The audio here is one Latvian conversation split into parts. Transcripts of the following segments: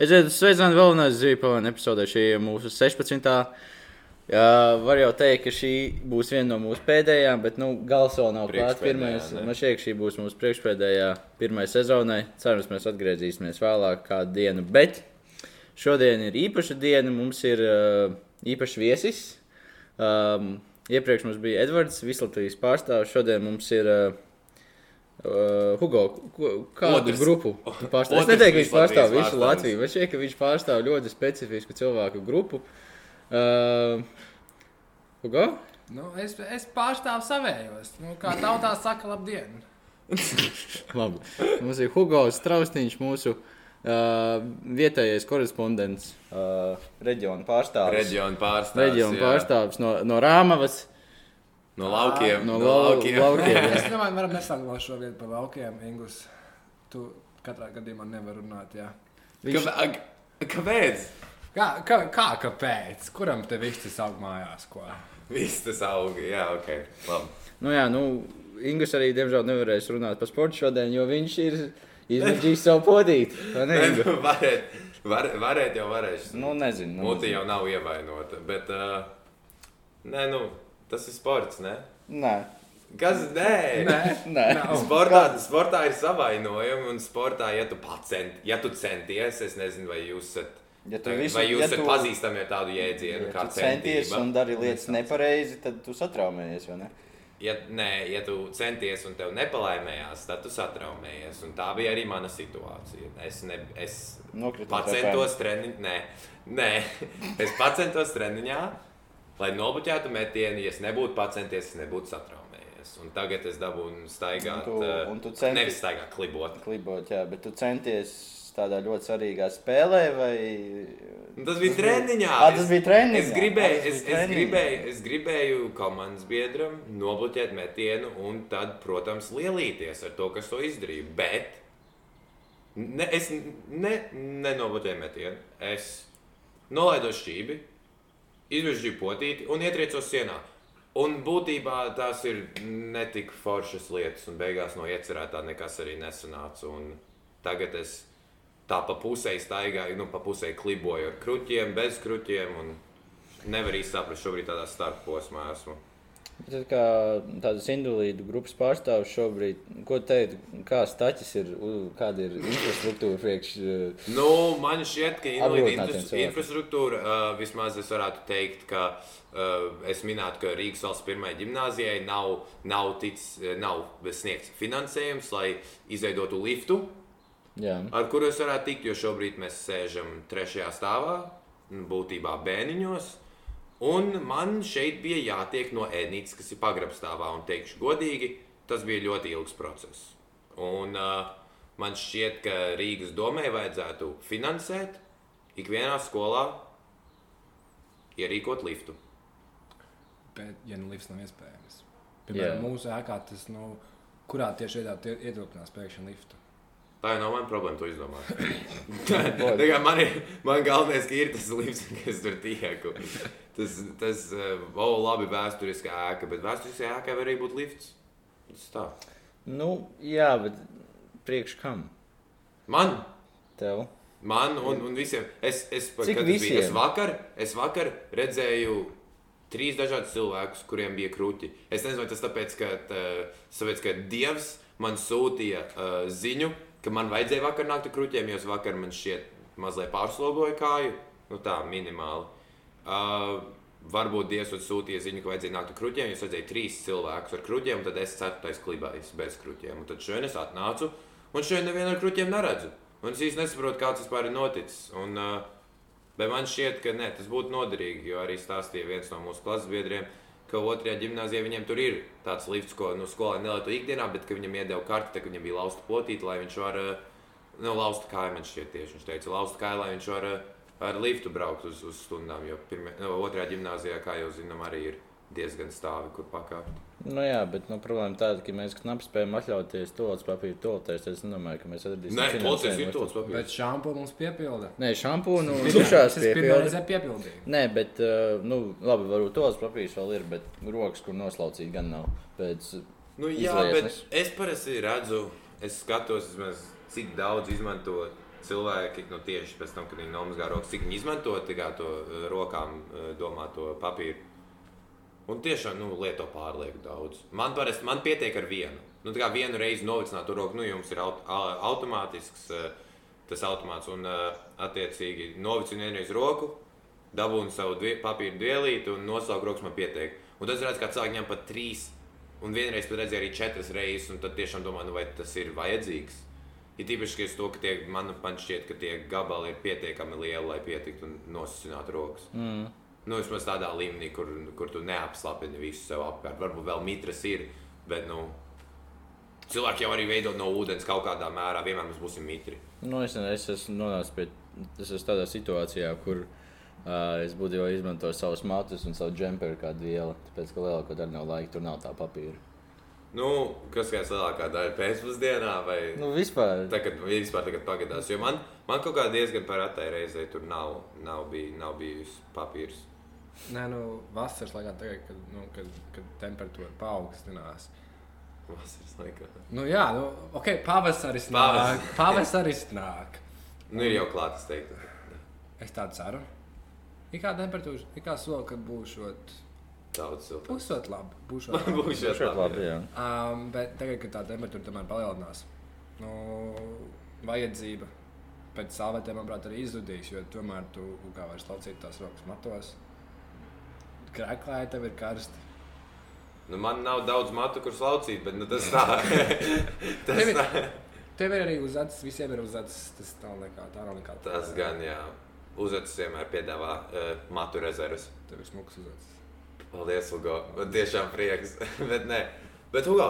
Esiet sveicināti vēlreiz Zīpāna epizodē. Šī mūsu 16. Jā, var jau teikt, ka šī būs viena no mūsu pēdējām, bet nu, gals vēl nav klāts. Man šķiet, ka šī būs mūsu priekšpēdējā pirmā sezonai. Cerams, mēs atgriezīsimies vēlāk kādu dienu. Bet šodien ir īpaša diena. Mums ir uh, īpašs viesis. Um, iepriekš mums bija Edvards, Vislatvijas pārstāvis. Šodien mums ir uh, Uh, Hugo, ko- kādu Otrs. grupu pārstāv? Es neteiktu, ka viņš pārstāv visu. Latviju. Man šķiet, ka viņš pārstāv ļoti specifisku cilvēku grupu. Uh, Hugo? Nu, es, es pārstāvu savējos. Nu, kā tautā saka, labdien! Labi. Mums ir Hugo Strausniņš, mūsu uh, vietējais korespondents, uh, reģiona pārstāvis. Reģiona pārstāvis. Reģiona pārstāvis no, no Rāmavas, No laukiem. no, no lau, laukiem. laukiem. Es jā. domāju, varam nesākt šo vietu par laukiem. Ingus, tu katrā gadījumā nevar runāt. Jā. Viņš- Kāpēc? Kā, kā, kā kāpēc? Kuram te viss tas aug mājās? Ko? Viss tas auga. Jā, ok. Labi. Nu, jā, nu, Ingus arī, diemžēl, nevarēs runāt par sportu šodien, jo viņš ir izmeģījis savu podīti. vai ne, Nē, nu, varēt, var, varēt jau varēšu. Nu, nezinu. Nu, Mūti jau nav ievainota. Bet, uh, nē, nu, tas ir sports, ne? Nē, Kas? Nē. Nē, Nē. nav. Sportā, sportā ir savainojumi, un sportā, ja tu pats cent, ja tu centies, es nezinu, vai jūs esat, Ja tu visu- vai jūs ja esat pazīstami ar tādu jēdzienu, ja kā centies centība. un dari lietas nepareizi, tad tu satraumējies, vai ne? Ja, nē, ja tu centies un tev nepalaimējās, tad tu satraumējies. Un tā bija arī mana situācija. Es, ne, es Nokritu pacentos treniņā, nē, nē, es pacentos treniņā, lai nobloķētu metienu. Ja es nebūtu pacenties, es nebūtu satraumējies. Un tagad es dabūju staigāt, Un tu- eh, un tu centi- nevis staigāt, klibot. Klibot, jā, bet tu centies tādā ļoti svarīgā spēlē, vai Tas bija treniņā. Ā, tas bija treniņā. Es gribēju, tas es, es, gribēju, es gribēju komandas biedram nobloķēt metienu un tad, protams, lielīties ar to, kas to izdarīja. Bet ne, es ne, nenobloķēju metienu. Es nolaidu šķīvi, izvirzīju potīti un ietriecos sienā. Un būtībā tās ir netik foršas lietas, un beigās no iecerētā nekas arī nesanāca. Un tagad es tā pa pusē staigāju, nu, pa pusē kliboju ar kruķiem, bez kruķiem. un Nevar īsti saprast, šobrīd tādā starposmā esmu. Tad kā tādas indulīdu grupas pārstāvis šobrīd, ko teikt, kā staķis ir, kāda ir infrastruktūra priekš. uh, Nu, man šķiet, ka infras- cilvēkiem. infrastruktūra uh, vismaz es varētu teikt, ka uh, es minētu, ka Rīgas valsts pirmajai gimnājai nav, nav, tic, nav sniegts finansējums, lai izveidotu liftu. Jā, ar kuru es varētu tikt, jo šobrīd mēs sēžam trešajā stāvā, būtībā bēniņos. Un man šeit bija jātiek no ēnītes, kas ir pagrabstāvā, un teikšu godīgi, tas bija ļoti ilgs process. Un uh, man šķiet, ka Rīgas domē vajadzētu finansēt ikvienā skolā ierīkot liftu. Bet, ja nu lifts nav iespējams, piemēram, Jā. mūsu ēkā tas, nu, kurā tieši veidā ietilpinās pēkšņi liftu. Tā jau nav mana problēma, to izdomāt. Tā kā man ir man galvenais, ka ir tas līnijas, kas tur tieku. Tas, tas oh, labi, vēsturiskā ēka, bet vēsturiskā ēkā var arī būt lifts. Tas tā. nu, jā, bet priekš kam? Man, Tev? man un, un visiem. Es, es, Cik es, biju, visiem? es, vakar, es vakar redzēju trīs dažādus cilvēkus, kuriem bija krūti. Es nezinu, vai tas tāpēc, ka, tā, tāpēc, ka Dievs man sūtīja uh, ziņu, ka man vajadzēja vakar nākt ar krūtiem, jo vakar man šķiet mazliet pārslogoju kāju. Nu tā, minimāli. Uh, varbūt Dievs sūtīja ziņu, ka vajadzēja nākt ar krūtiem, jo es redzēju trīs cilvēkus ar krūtiem, un tad es ceturtais klibājos bez krūtiem. Un tad šodien es atnācu, un šodien nevienu ar krūtiem neredzu. Un es īsti nesaprotu, kāds vispār ir noticis. Un, uh, Bet man šķiet, ka ne, tas būtu noderīgi, jo arī stāstīja viens no mūsu klases biedriem, ka otrajā gimnājā viņiem tur ir tāds lifts, ko nu, skolēni nelieto ikdienā, bet ka viņam iedeva karti, tā, ka viņam bija lausta potīte, lai viņš var, eh, nu, lausta kāja man šķiet tieši. Viņš teica, lausta kāja, lai viņš var eh, ar liftu braukt uz, uz stundām, jo pirmie, nu, otrajā gimnājā, kā jau zinām, arī ir diezgan stāvi, kur pakāpt. Nu, jā, bet nu, problēma tāda, ka mēs knapi spējam atļauties to papīru tolotēs. Es nedomāju, ka mēs atradīsim. Nē, finansējumu, policija ir lai tos to- papīrs. Bet šāpu mums piepilda. Nē, šampūnu un dušās piepildīja. Nē, bet, uh, nu, labi, varbūt tos papīrs vēl ir, bet rokas, kur noslaucīt, gan nav. Pēc, Nu, jā, Izlietnes. bet es parasti redzu, es skatos, vismaz, cik daudz izmanto cilvēki nu, tieši pēc tam, kad viņi nomazgā rokas, cik viņi izmanto tā kā to eh, rokām eh, domāto papīru. Un tiešām nu, lieto pārlieku daudz. Man parasti man pietiek ar vienu. Nu, tā kā vienu reizi novicināt to roku, nu, jums ir aut automātisks eh, tas automāts. Un, eh, attiecīgi, novicinu vienreiz roku, dabūnu savu dvie, papīru dvielīti un noslauku rokas man pietiek. Un tad es redzu, kā cilvēki ņem pat trīs. Un vienreiz pat redzēju arī četras reizes, un tad tiešām domāju, nu, vai tas ir vajadzīgs. Ir tīpaši, ka to, ka tie, man, man šķiet, ka tie gabali ir pietiekami lieli, lai pietiktu un nosacinātu rokas. Mm. Nu, vismaz tādā līmenī, kur, kur tu neapslapini visu sev apkārt. Varbūt vēl mitras ir, bet nu, cilvēki jau arī veido no ūdens kaut kādā mērā. Vienmēr mums būs mitri. Nu, es, es esmu nonācis pie es esmu tādā situācijā, kur uh, es būtu jau izmantojis savus matus un savu džemperu kā vielu. Tāpēc, ka lielāko daļu no laika tur nav tā papīra. Nu, kas kāds lielākā daļa pēcpusdienā vai Nu, vispār. tagad, vispār tagad pagadās. Jo man, man kaut kā diezgan par atai reizei tur nav, nav, bij, nav bijusi papīrs. Nē, nu, vasaras laikā, tagad, kad, nu, kad, kad temperatūra paaugstinās. Vasaras laikā. Nu, jā, nu, ok, pavasaris nāk. Pavas- Pavasaris nāk. Nu, ir jau klāt, es teiktu. Es tādu ceru. Ir kā temperatūra, ir kā sola, ka būšot Daudz siltāk. pusot labi. Būšot labi. Būs Šeit šeit labi, jā. Um, bet tagad, kad tā temperatūra tomēr palielinās, nu, vajadzība pēc sāvetēm, manuprāt, arī izzudīs. Jo tomēr tu kā vairs laucīt tās rokas matos. Krēklāja tev ir karsti. Nu, man nav daudz matu, kurus laucīt, bet nu, tas tā. tas, Tev ir, tā. tev ir arī uz acis, visiem ir uz acis. Tas nav nekā, tā nav nekā. tas gan, jā. Uzvedas vienmēr piedāvā uh, matu rezerves. Tev ir smuks uz acis. Paldies, Hugo. Man tiešām prieks. bet, nē. bet, Hugo,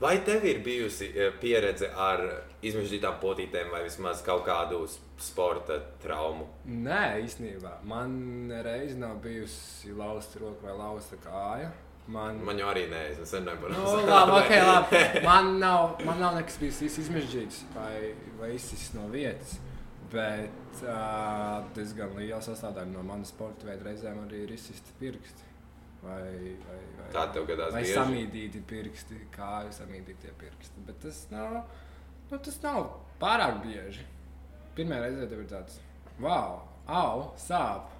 vai tev ir bijusi eh, pieredze ar izmežģītām potītēm vai vismaz kaut kādu sporta traumu? Nē, īstenībā man reiz nav bijusi lausta roka vai lausta kāja. Man, Man jau arī nē, es nezinu par Nu, labi, okay, labi. Man nav, man nav nekas bijis izmežģīts vai, vai izsis no vietas. Bet uh, diezgan liela sastāvdaļa no manas sporta veida reizēm arī ir izsisti pirksti. Vai, vai, vai, Tā tev gadās vai bieži? samīdīti pirksti, kāju samīdītie pirksti. Bet tas nav, nu, tas nav pārāk bieži. Pirmā reize tev ir tāds, wow, au, sāp.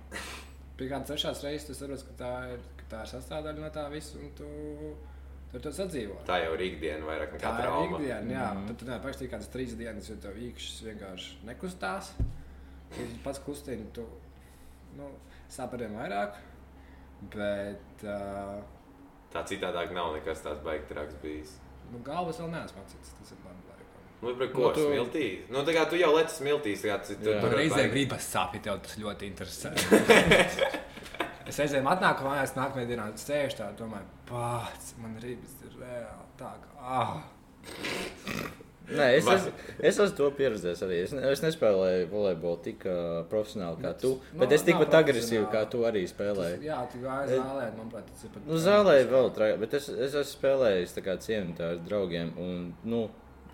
Pie kādas trešās reizes tu saproti, ka tā ir, ka tā ir sastāvdaļa no tā visa, un tu, tu ar to sadzīvo. Tā jau ir ikdiena vairāk nekā Tā trauma. ikdiena, jā. Mm -hmm. Tad tu nevari pakstīt kādas trīs dienas, jo tev īkšķis vienkārši nekustās. Ja pats kustini, tu nu, sāp ar vien vairāk. Bet uh, Tā citādāk nav nekas tāds baigts traks bijis. nu, galvas vēl neesmu atcīts. Tas ir man laikam. Nu, bet ko Nu, nu, tu- tu... smiltīs? Nu, tā kā tu jau leci smiltīs, kā tu, tu Jā. tur Man reizē gribas sāpēt, tev tas ļoti interesē. es reizēm atnāku mājās, nākamajā dienā sēžu tā, domāju, pats, man rības ir reāli tā, ka, ah, Nē, es, es, es esmu to pieredzējis arī. Es, ne, es nespēlēju volejbolu tik uh, profesionāli kā Bet tu. tas Bet nav- es tikpat agresīvi kā tu arī tas, spēlēji. jā, tu gāji zālē, manuprāt, tas ir pat. Nu, zālē vēl traki, bet es, es esmu spēlējis tā kā cienītā ar draugiem. Un, nu,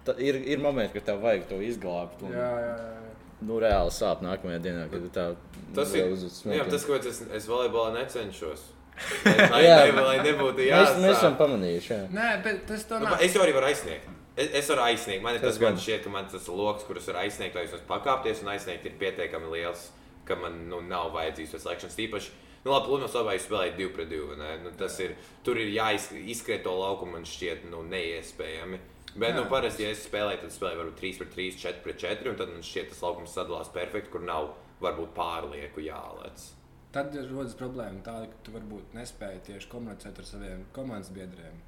ta, ir, ir momenti, kad tev vajag to izglābt. Un, Jā, jā, jā. Nu, reāli sāp nākamajā dienā, kad tu tā Tas ir. Nu, jā, tas, ko es, es volejbolā necenšos. Lai, lai, Jā. ne, lai nebūtu Mēs, jāsaka. mēs esam pamanījuši. Jā. Nē, bet tas to Nu, es jau arī varu aizsniegt. Es, es varu aizsniegt. Man, ir Tas man gan. šķiet, ka man tas lokus, kurus var aizsniegt, lai es varu pakāpties un aizsniegt, ir pietiekami liels, ka man nu, nav vajadzīgs tas slēgšanas tīpaši. Nu, labi, plūmās labā jūs spēlējat 2 pret 2. vai ne? Nu, tas ir, tur ir jāizskriet to laukumu, man šķiet, nu, neiespējami. Bet, nu, Jā. parasti, ja es spēlēju, tad spēlēju varbūt 3 pret 3, 4 pret 4, un tad man šķiet, tas laukums sadalās perfekti, kur nav varbūt pārlieku jālec. Tad rodas problēma tāda, ka tu varbūt nespēji tieši komunicēt ar saviem komandas biedriem.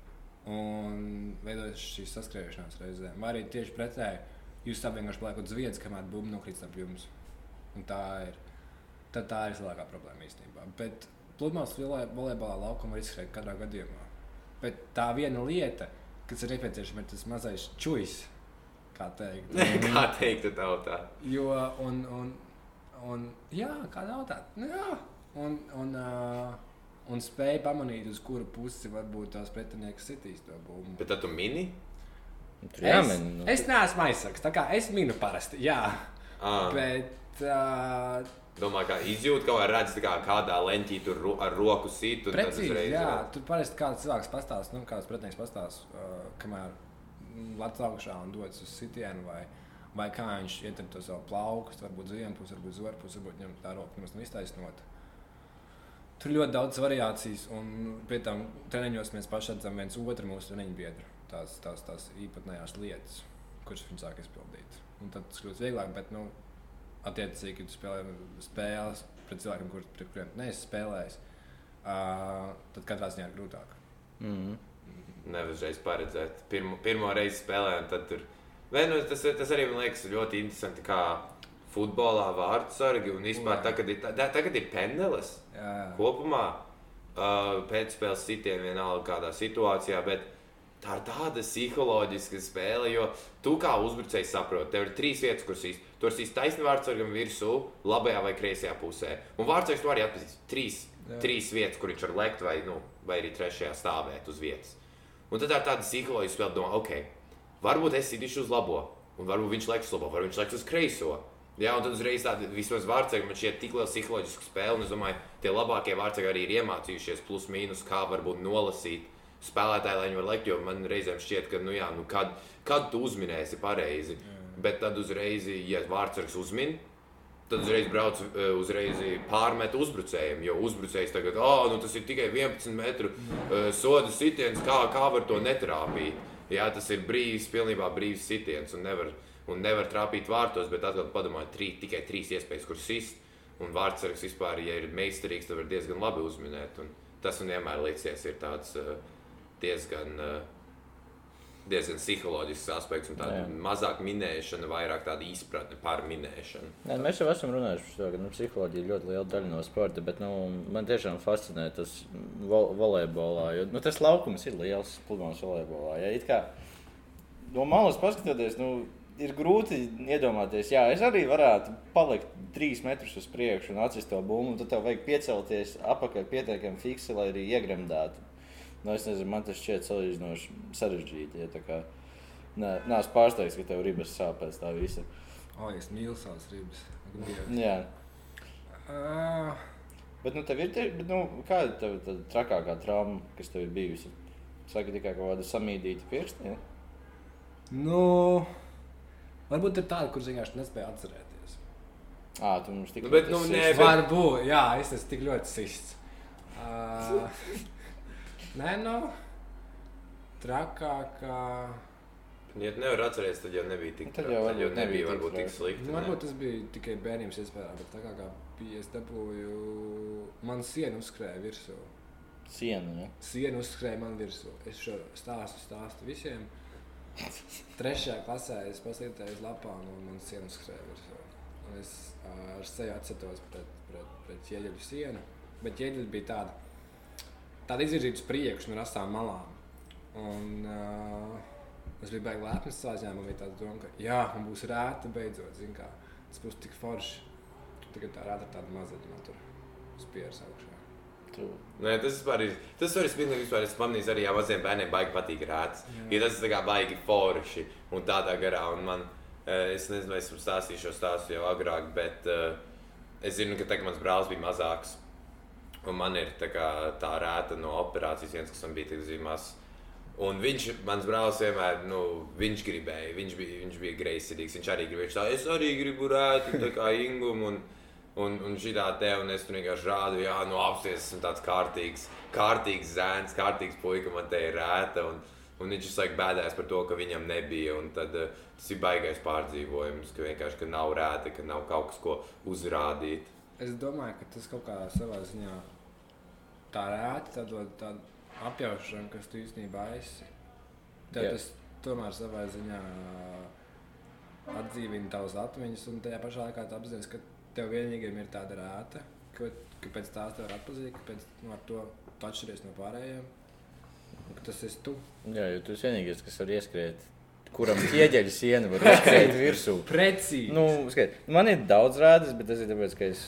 Un veidojas šīs saskriešanās reizēm. Vai arī tieši pretēji, jūs tam vienkārši paliekat uz vietas, kamēr bumba nokrīt ap jums. Un tā ir. Tad tā ir lielākā problēma īstenībā. Bet pludmales volej- volejbolā laukuma var izskriet katrā gadījumā. Bet tā viena lieta, kas ir nepieciešama, ir tas mazais čūs, kā teikt. Kā teikt, tautā? Jo, un, un, un jā, kā nav tā, nu, jā, un, un, uh, un spēja pamanīt, uz kuru pusi varbūt tās pretinieks sitīs to bumbu. Bet tu mini? Tur jāmin. nu. es, es neesmu aizsargs, tā kā es minu parasti, jā, Ah. bet uh, Domāju, kā izjūt, kā redz, kā kādā leņķī tur ro ar roku sit. un tad precīzi, uzreiz jā, redz. tur parasti kāds cilvēks pastāsta, nu, kāds pretinieks pastāsta, uh, kamēr lec augšā un dodas uz sitienu vai, vai kā viņš ietur to savu plauku, varbūt uz vienu pusi, varbūt uz otru pusi, varbūt viņam tā roka nemaz nav Tur ļoti daudz variācijas, un pie tam treniņos mēs paši redzam viens otru mūsu treniņu biedru. Tās, tās, tās īpatnējās lietas, kuras viņš sāk izpildīt. Un tad tas kļūst vieglāk, bet, nu, attiecīgi, kad tu spēlē spēles pret cilvēkiem, kur, pret kuriem neesi spēlējis, uh, tad katrā ziņā ir grūtāk. Mm. Nevar uzreiz paredzēt. Pirmo, pirmo reizi spēlējām, tad tur. Vai, nu, tas, tas arī man liekas ļoti interesanti, kā futbolā vārdsargi un vispār tagad ir, tā, tagad ir pendeles Jā, kopumā. Uh, pēcspēles sitienu vienalga kādā situācijā, bet tā ir tāda psiholoģiska spēle, jo tu kā uzbrucējs saproti, tev ir trīs vietas, kuras īsti. Tur ir taisnība vārdsargam virsū, labajā vai kreisajā pusē. Un vārdsargs to arī atpazīst. Trīs, Jā. trīs vietas, kur viņš var lekt, vai, nu, vai arī trešajā stāvēt uz vietas. Un tad tā ir tāda psiholoģiska spēle, domā, ok, varbūt es sidīšu uz labo, un varbūt viņš leks uz labo, varbūt viņš leks uz kreiso. Jā, un tad uzreiz tāda vismaz vārdsargi man šķiet tik liela psiholoģiska spēle, es domāju, tie labākie vārdsargi arī ir iemācījušies plus mīnus, kā varbūt nolasīt spēlētāji, lai viņi var lekt, jo man reizēm šķiet, ka, nu jā, nu kad, kad tu uzminēsi pareizi, bet tad uzreiz, ja vārdsargs uzmin, tad uzreiz brauc eh, uzreiz pārmet uzbrucējiem. Jo uzbrucējs tagad, ah, nu tas ir tikai 11 metru uh, soda sitiens, kā, kā var to netrāpīt. Jā, tas ir brīvs, pilnībā brīvs sitiens un nevar, un nevar trāpīt vārtos, bet atkal padomājiet, trī, tikai trīs iespējas, kur sist. Un vārdsargs vispār, ja ir meistarīgs, tad var diezgan labi uzminēt. Un tas man vienmēr liekas, ir tāds uh, diezgan. Uh, diezgan psiholoģisks aspekts, un tāda Jā. mazāk minēšana, vairāk tāda izpratne par minēšanu. Nē, mēs jau esam runājuši par to, ka nu, psiholoģija ir ļoti liela daļa no sporta, bet nu, man tiešām fascinē tas vo volejbolā. Jo, nu, tas laukums ir liels, pludmales volejbolā. Ja, kā no malas paskatoties, nu, ir grūti iedomāties, jā, es arī varētu palikt trīs metrus uz priekšu un atcīt to un tad tev vajag piecelties apakaļ pietiekami fiksi, lai arī iegremdētu. Nu, es nezinu, man tas šķiet salīdzinoši sarežģīti. Ja, tā nē, nē, es pārsteigts, ka tev ribas sāp pēc tā visa. O, es mīlu savas ribas. Jā. Ā, Bet, nu, tev ir tie, bet, nu, kāda ir tev tā trakākā trauma, kas tev ir bijusi? Saka, tikai kaut kāda samīdīta pirksta. Ja? Nu, varbūt ir tāda, kuras vienkārši nespēja atcerēties. À, tu mums tikai Nu, bet, nu, nē, bet- Varbūt, jā, es esmu tik ļoti sists. Uh, nē, nu, trakākā. Ja tu nevari atcerēties, tad jau nebija tik, Tad tad jau tad jau nebija nebija tik varbūt tik slikti. Nu, varbūt tas bija tikai bērnības iespējā, bet tā kā, kā bija, es dabūju, man siena uzskrēja virsū. siena. Ja? Siena uzskrēja man virsū. Es šo stāstu stāstu visiem. Trešajā klasē es paslīdēju uz lapām, un man siena uzskrēja virsū. Un es ar seju atceros pret, pret, pret ķieģeļu sienu. Bet ķieģeļi bija tāda, tāda izvirzīta uz priekšu, no asām malām. Un, uh, es biju baigi lepns savā ziņā. Man bija tāds doma, ka jā, man būs rēta beidzot. Kā, tas būs tik forši. Tagad tā rēta ir tāda maziņa, man tur spieras augšā. Tu, Nē, tas vispār ir. Tas var būt vispār. Es pamanīju, arī maziem bērniem baigi patīk rēts. Ja tas ir baigi forši un tādā garā. Un man, eh, es nezinu, vai es jums stāstīju šo stāstu jau agrāk, bet uh, es zinu, ka tagad mans brālis bija mazāks. Un man ir tā, kā, tā rēta no operācijas, viens, kas man bija tik zīmās. Un viņš, mans brālis, vienmēr, nu, viņš gribēja, viņš bija, viņš bija greizsirdīgs. Viņš arī gribēja, tā, es arī gribu rēti, tā kā ingumu. Un, un, un šī tā te, un es tur vienkārši rādu, jā, no apsties, esmu tāds kārtīgs, kārtīgs zēns, kārtīgs puika, man te ir rēta. Un, un viņš visu laiku bēdājās par to, ka viņam nebija. Un tad uh, tas ir baigais pārdzīvojums, ka vienkārši ka nav rēta, ka nav kaut kas, ko uzrādīt. Es domāju, ka tas kaut kā savā ziņā tā rēta, tā dod tādu apjaušanu, kas tu īstenībā esi. Tev Jā. tas tomēr savā ziņā atdzīvina tavas atmiņas, un tajā pašā laikā tu apzinājies, ka tev vienīgajam ir tāda rēta, ka, ka pēc tās tev var atpazīt, ka pēc, nu, ar to tu atšķiries no pārējiem. Tas esi tu. jā, jo tu esi vienīgais, kas var ieskriet, kuram ķieģeļa siena var ieskriet virsū. Precīzi! Nu, skat, man ir daudz rādes, bet tas ir tāpēc, ka es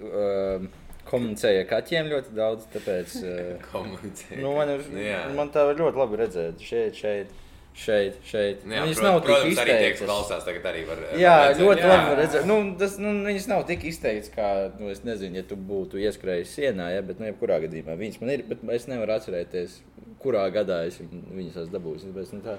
uh, komunicēju ar kaķiem ļoti daudz. Tāpēc, uh, nu, man, ir, Nu, man tā var ļoti labi redzēt. Šeit, šeit, šeit. šeit. Jā, Viņas prot, nav tik protams, arī tie, kas izteiktas. klausās, tagad arī var. Jā, var redzēt. ļoti jā. labi redzēt. Nu, tas, nu, viņas nav tik izteikts, kā, nu, es nezinu, ja tu būtu ieskrējis sienā, ja, bet, nu, jebkurā gadījumā viņas man ir, bet es nevaru atcerēties, kurā gadā es viņu- viņus esmu dabūjis. Tāpēc, nu, tā,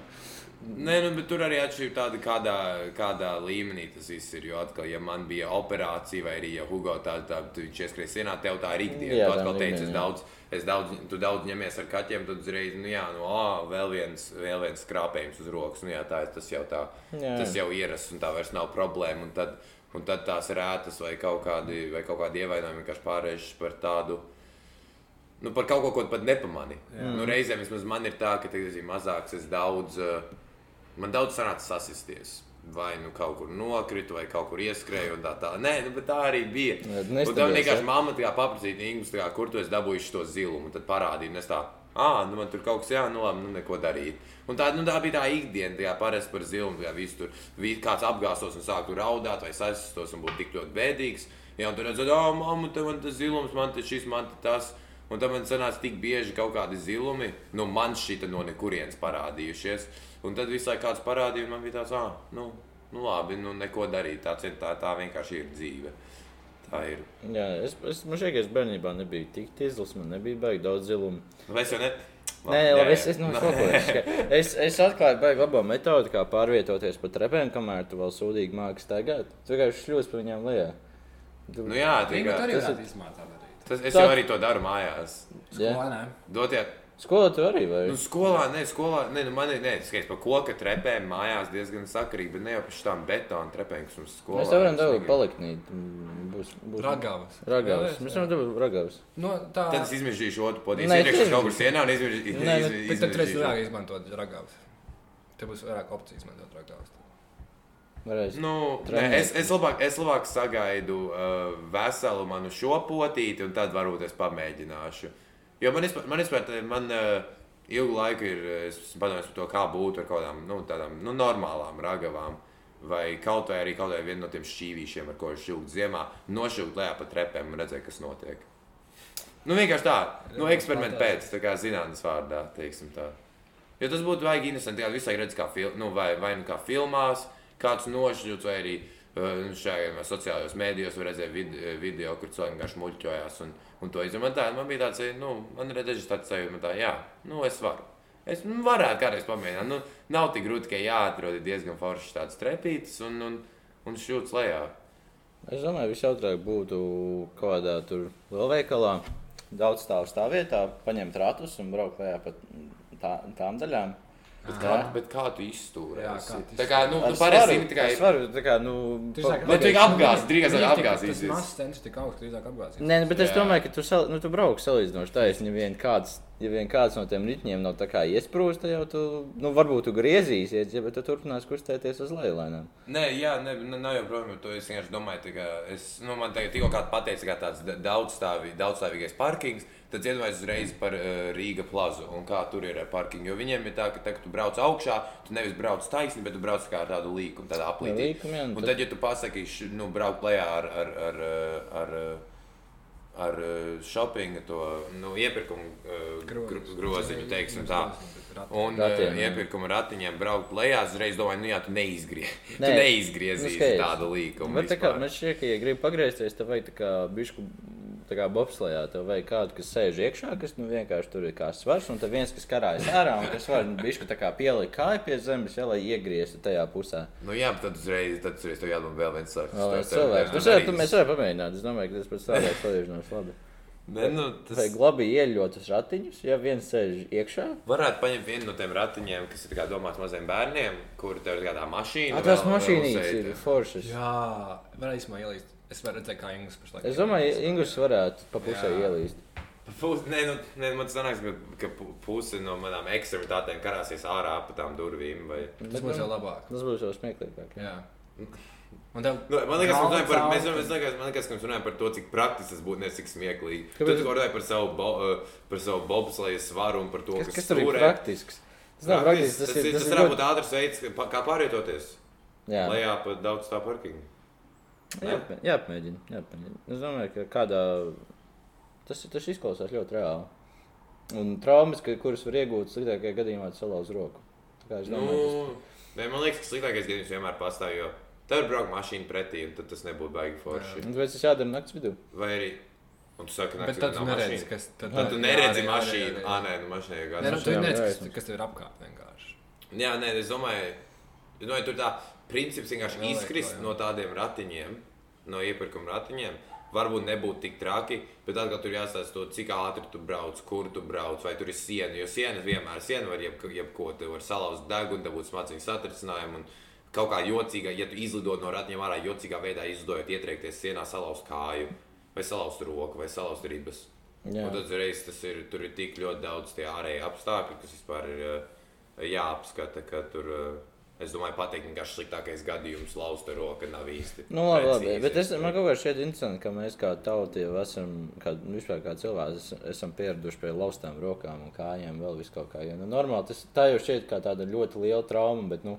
Nē, nu, bet tur arī atšķirība tāda, kādā, kādā līmenī tas viss ir. Jo atkal, ja man bija operācija, vai arī ja Hugo tā, tu viņš ieskrēja sienā, tev tā ir ikdiena. Jā, Tu tā atkal teici, es daudz, es daudz, tu daudz ņemies ar kaķiem, tad uzreiz, nu jā, nu, ā, vēl viens, vēl viens skrāpējums uz rokas. Nu jā, tā tas jau tā, Jā. tas jau ierasts un tā vairs nav problēma. Un tad, un tad tās rētas vai kaut kādi, vai kaut kādi ievainojumi vienkārši pārējuši par tādu. Nu, par kaut ko, ko pat nepamani. Nu, reizēm man ir tā, ka, teiksim, mazāks es daudz, eh, man daudz sanāca sasisties. Vai nu kaut kur nokritu, vai kaut kur ieskrēju, un tā tā. Nē, nu, tā arī bija. Jā, Un nestabies, tam vienkārši ja? mamma tā paprasīja, Ingūns, kur tu esi dabūjis to zilumu, tad parādīja, un es tā, ah, nu man tur kaut kas jā, nu labi, nu neko darīt. Un tā, nu, tā bija tā ikdiena, tā parasti par zilumu, kā visu tur, vi- kāds apgāstos un sāktu raudāt vai sasistos un būtu tik ļoti bēdīgs. Jā, un tur redzot, ah, mamma, te man tas zilums, man tas šis, man te tas. Un tad man sanāca tik bieži kaut kādi zilumi, nu man šita no nekurienes parādījušies. Un tad visu laiku kāds parādīja, un man bija tāds, ah, nu, nu labi, nu neko darīt. Ir, tā, tā vienkārši ir dzīve. Tā ir. jā, es, es, man šķiet, ka es bērnībā nebiju tik tīzlis, man nebija baigi daudz zilumu. Nu, es jau ne. Nē, labi, es, es, nu, es, es atklāju, baigi labo metodi, kā pārvietoties pa trepēm, kamēr tu vēl sūdīgi māki staigāt. Tu vienkārši šļūsi pa viņām lejā. Tu, Nu, jā, tā arī tas ir- darīt. Tas, es Tā- jau arī to daru mājās. Jā. Skolā, nē. Dotie, Skolā tu arī vai? nu, skolā, ne, skolā, ne, nu, man ir, ne, skaits par koka trepēm mājās diezgan sakarīgi, bet ne jau par šitām betonu trepēm, kas mums skolā. Mēs varam es dabūt paliknīt. Mm, Būs, būs Ragavas. Ragavas. Mēs varam dabūt ragavas. No, tā. Tad es izmežģīšu otru podīju. Nē, Es iekšu kaut kur sienā un izmežģīšu. Nē, Bet tad reiz vairāk izmantot ragavas. Te būs vairāk opciju izmantot ragavas. Nu, nē, es, es, labāk, es labāk sagaidu uh, veselu manu šo potīti, un tad varbūt es pamēģināšu. Jo man, izpār, man, izpār, man uh, ilgu laiku ir padomājis par to, kā būt ar kaut kādām nu, tādām nu, normālām ragavām. Vai kaut vai arī kaut vai vienu no tiem šķīvīšiem, ar ko es šūku ziemā, nošūkt lejā pa trepēm un redzēt, kas notiek. Nu, vienkārši tā, nu, eksperimenta pēc, tā kā zinātnīs vārdā, teiksim tā. Jo tas būtu vajag interesanti, ja visai redz, kā, fil nu, vai, vai nu kā filmās, kāds nošķirts, vai arī uh, šajā sociālajos mēdījos redzēt vid video, kur cilvēki vienkārši muļķojās. Un, un to izdarīt. Man, tā, man bija tāds, nu, man redzēs tāds sajūta, tā, jā, nu, es varu. Es nu, varētu kādreiz pamēģināt. Nu, nav tik grūti, ka jāatrod ir diezgan foršs tāds trepītis un, un, un šūts lejā. Es domāju, visjautrāk būtu kaut kādā tur lielveikalā, daudz stāvu stāvvietā, paņemt ratus un braukt lejā pa tā, tām daļām. Bet kā, bet kā tu kā tu Tā kā, nu, nu parasti zini tikai. ar svaru, tā kā, nu, Tu Bet tu Viņa tik- apgāzīsies. Tas mazs centrs tik augsts, drīzāk apgāzīsies. Nē, nu, bet es domāju, ka tu, sal, nu, tu brauc salīdzinoši taisni. Ja vien kāds, ja vien kāds no tiem ritņiem nav tā kā iesprūst, tad jau tu, nu, varbūt tu griezīsies, ja, bet tu turpinās kustēties uz leju lēnām. Nē, jā, ne, ne, nav jau problēma. To es vienkārši domāju, tā kā es, nu, man tagad tikko kāds pateica, ka tāds da- daudzstāvī, daudzstāvīgais parkings, tad iedomājieties uzreiz par uh, Rīga plazu un kā tur ir ar parkingu. Jo viņiem ir tā, ka, tā, ka tu brauc augšā, tu nevis brauc taisni, bet tu brauc kā ar tādu līkumu, tādā aplītī. līkumu, jā, un un tad- tad, ja tu pasaki, š- nu, braukt lejā ar, ar, ar, uh, ar, ar uh, shoppingu, to nu, iepirkumu uh, gro, groziņu, teiksim tā. Un Ratiem, iepirkuma ratiņiem braukt lejā, uzreiz domāju, nu jā, tu neizgries. tu Nē, neizgriezīsi nu, tādu līkumu. Bet tā kā vispār. man šķiet, ka, ja gribi pagriezties, tad vajag tā kā bišku. Tā kā bobslējā, tev vajag kādu, kas sēž iekšā, kas nu, vienkārši tur ir kā svars, un tad viens, kas karājas ārā, un kas var bišku tā kā pielikt kāju pie zemes, ja, lai iegrieztu tajā pusē. Nu, jā, bet tad uzreiz, tad uzreiz tev jādomā vēl viens cilvēks. Vēl viens Tas cilvēks. Mēs varam, darīs. mēs varam pamēģināt. Es domāju, ka tas pēc strādājas salīdzinoši labi. Ne, nu, tas Vajag labi ieļot uz ratiņus, ja viens sēž iekšā. varētu paņemt vienu no tiem ratiņiem, kas ir tā kā domāts maziem bērniem, kur tev ir kādā mašīna. Vēl mašīnītes sēdi. ir foršas. Jā, varēs man ielīst. Es varu redzēt, kā Ingūns pašlaik. Es domāju, Ingus varētu pa pusē Jā. ielīst. Pus, nē, nu, nē, man sanāks, ka, ka pu- puse no manām ekstremitātēm karāsies ārā pa tām durvīm. Vai... Tas būs jau labāk. Tas būs jau smieklīgāk. jā. Jā. Un tev, Nu, man liekas, mēs runājam par, mēs, mēs, liekas, man liekas, ka mēs runājam par to, cik praktiski tas būtu, nevis cik smieklīgi. Tu Kāpēc? tikko runāji par savu, bo, uh, par savu bobsleju svaru un par to, Kas, kas, tur ir praktisks? Tas nav praktisks. Tas, Tas ir tas, tas tas ir varētu ļoti- būt ātrs veids, kā, pārvietoties. Jā, Lejā pa daudz tā parkingu. Jā, jāpamēģina. jāpamēģina. Es domāju, ka kādā tas, ir- tas izklausās ļoti reāli. Un traumas, ka- kuras var iegūt sliktākajā gadījumā, tas salauz roku. Nu, domāju, tas nē, man liekas, ka sliktākais gadījums vienmēr pastāv, jo tev ir braukt mašīna pretī, un tad tas nebūtu baigi forši. Un Tāpēc tas jādara naktas vidū. Vai arī, Un tu saki, Bet tad tu neredzi, kas Tad, tad tu neredzi mašīnu. Jā, Ā, nē, nu mašīnā jau Nē, nu, tu Jā, neredzi, jā, kas, jā. kas tev ir apkārt vienkārši. Jā, nē, es domāju, domāju tur tā princips vienkārši Vēl izkrist jā. no tādiem ratiņiem, no iepirkuma ratiņiem. Varbūt nebūtu tik traki, bet atkal tur jāstāsta to, cik ātri tu brauc, kur tu brauc, vai tur ir siena. Jo siena vienmēr siena var jeb, jebko, tu vari salauzt degunu, dabūt smadziņu satricinājumu. Un kaut kā jocīgā, ja tu izlidot no ratiņiem ārā, jocīgā veidā izlidojot, ietriekties sienā, salauzt kāju, vai salauzt roku, vai salauzt ribas. Jā. Un tad uzreiz tas ir, tur ir tik ļoti daudz tie ārēji apstākļi, kas vispār ir eh, jāapskata, ka tur, eh, es domāju, pateikt, vienkārši sliktākais gadījums lausta roka nav īsti. Nu, labi, labi. Bet es, man kaut kā šķiet interesanti, ka mēs kā tauta jau esam, kā, vispār kā cilvēki, es- esam pieraduši pie laustām rokām un kājām vēl vis kaut kā. Jo, nu, normāli tas tā jau šķiet kā tāda ļoti liela trauma, bet, nu,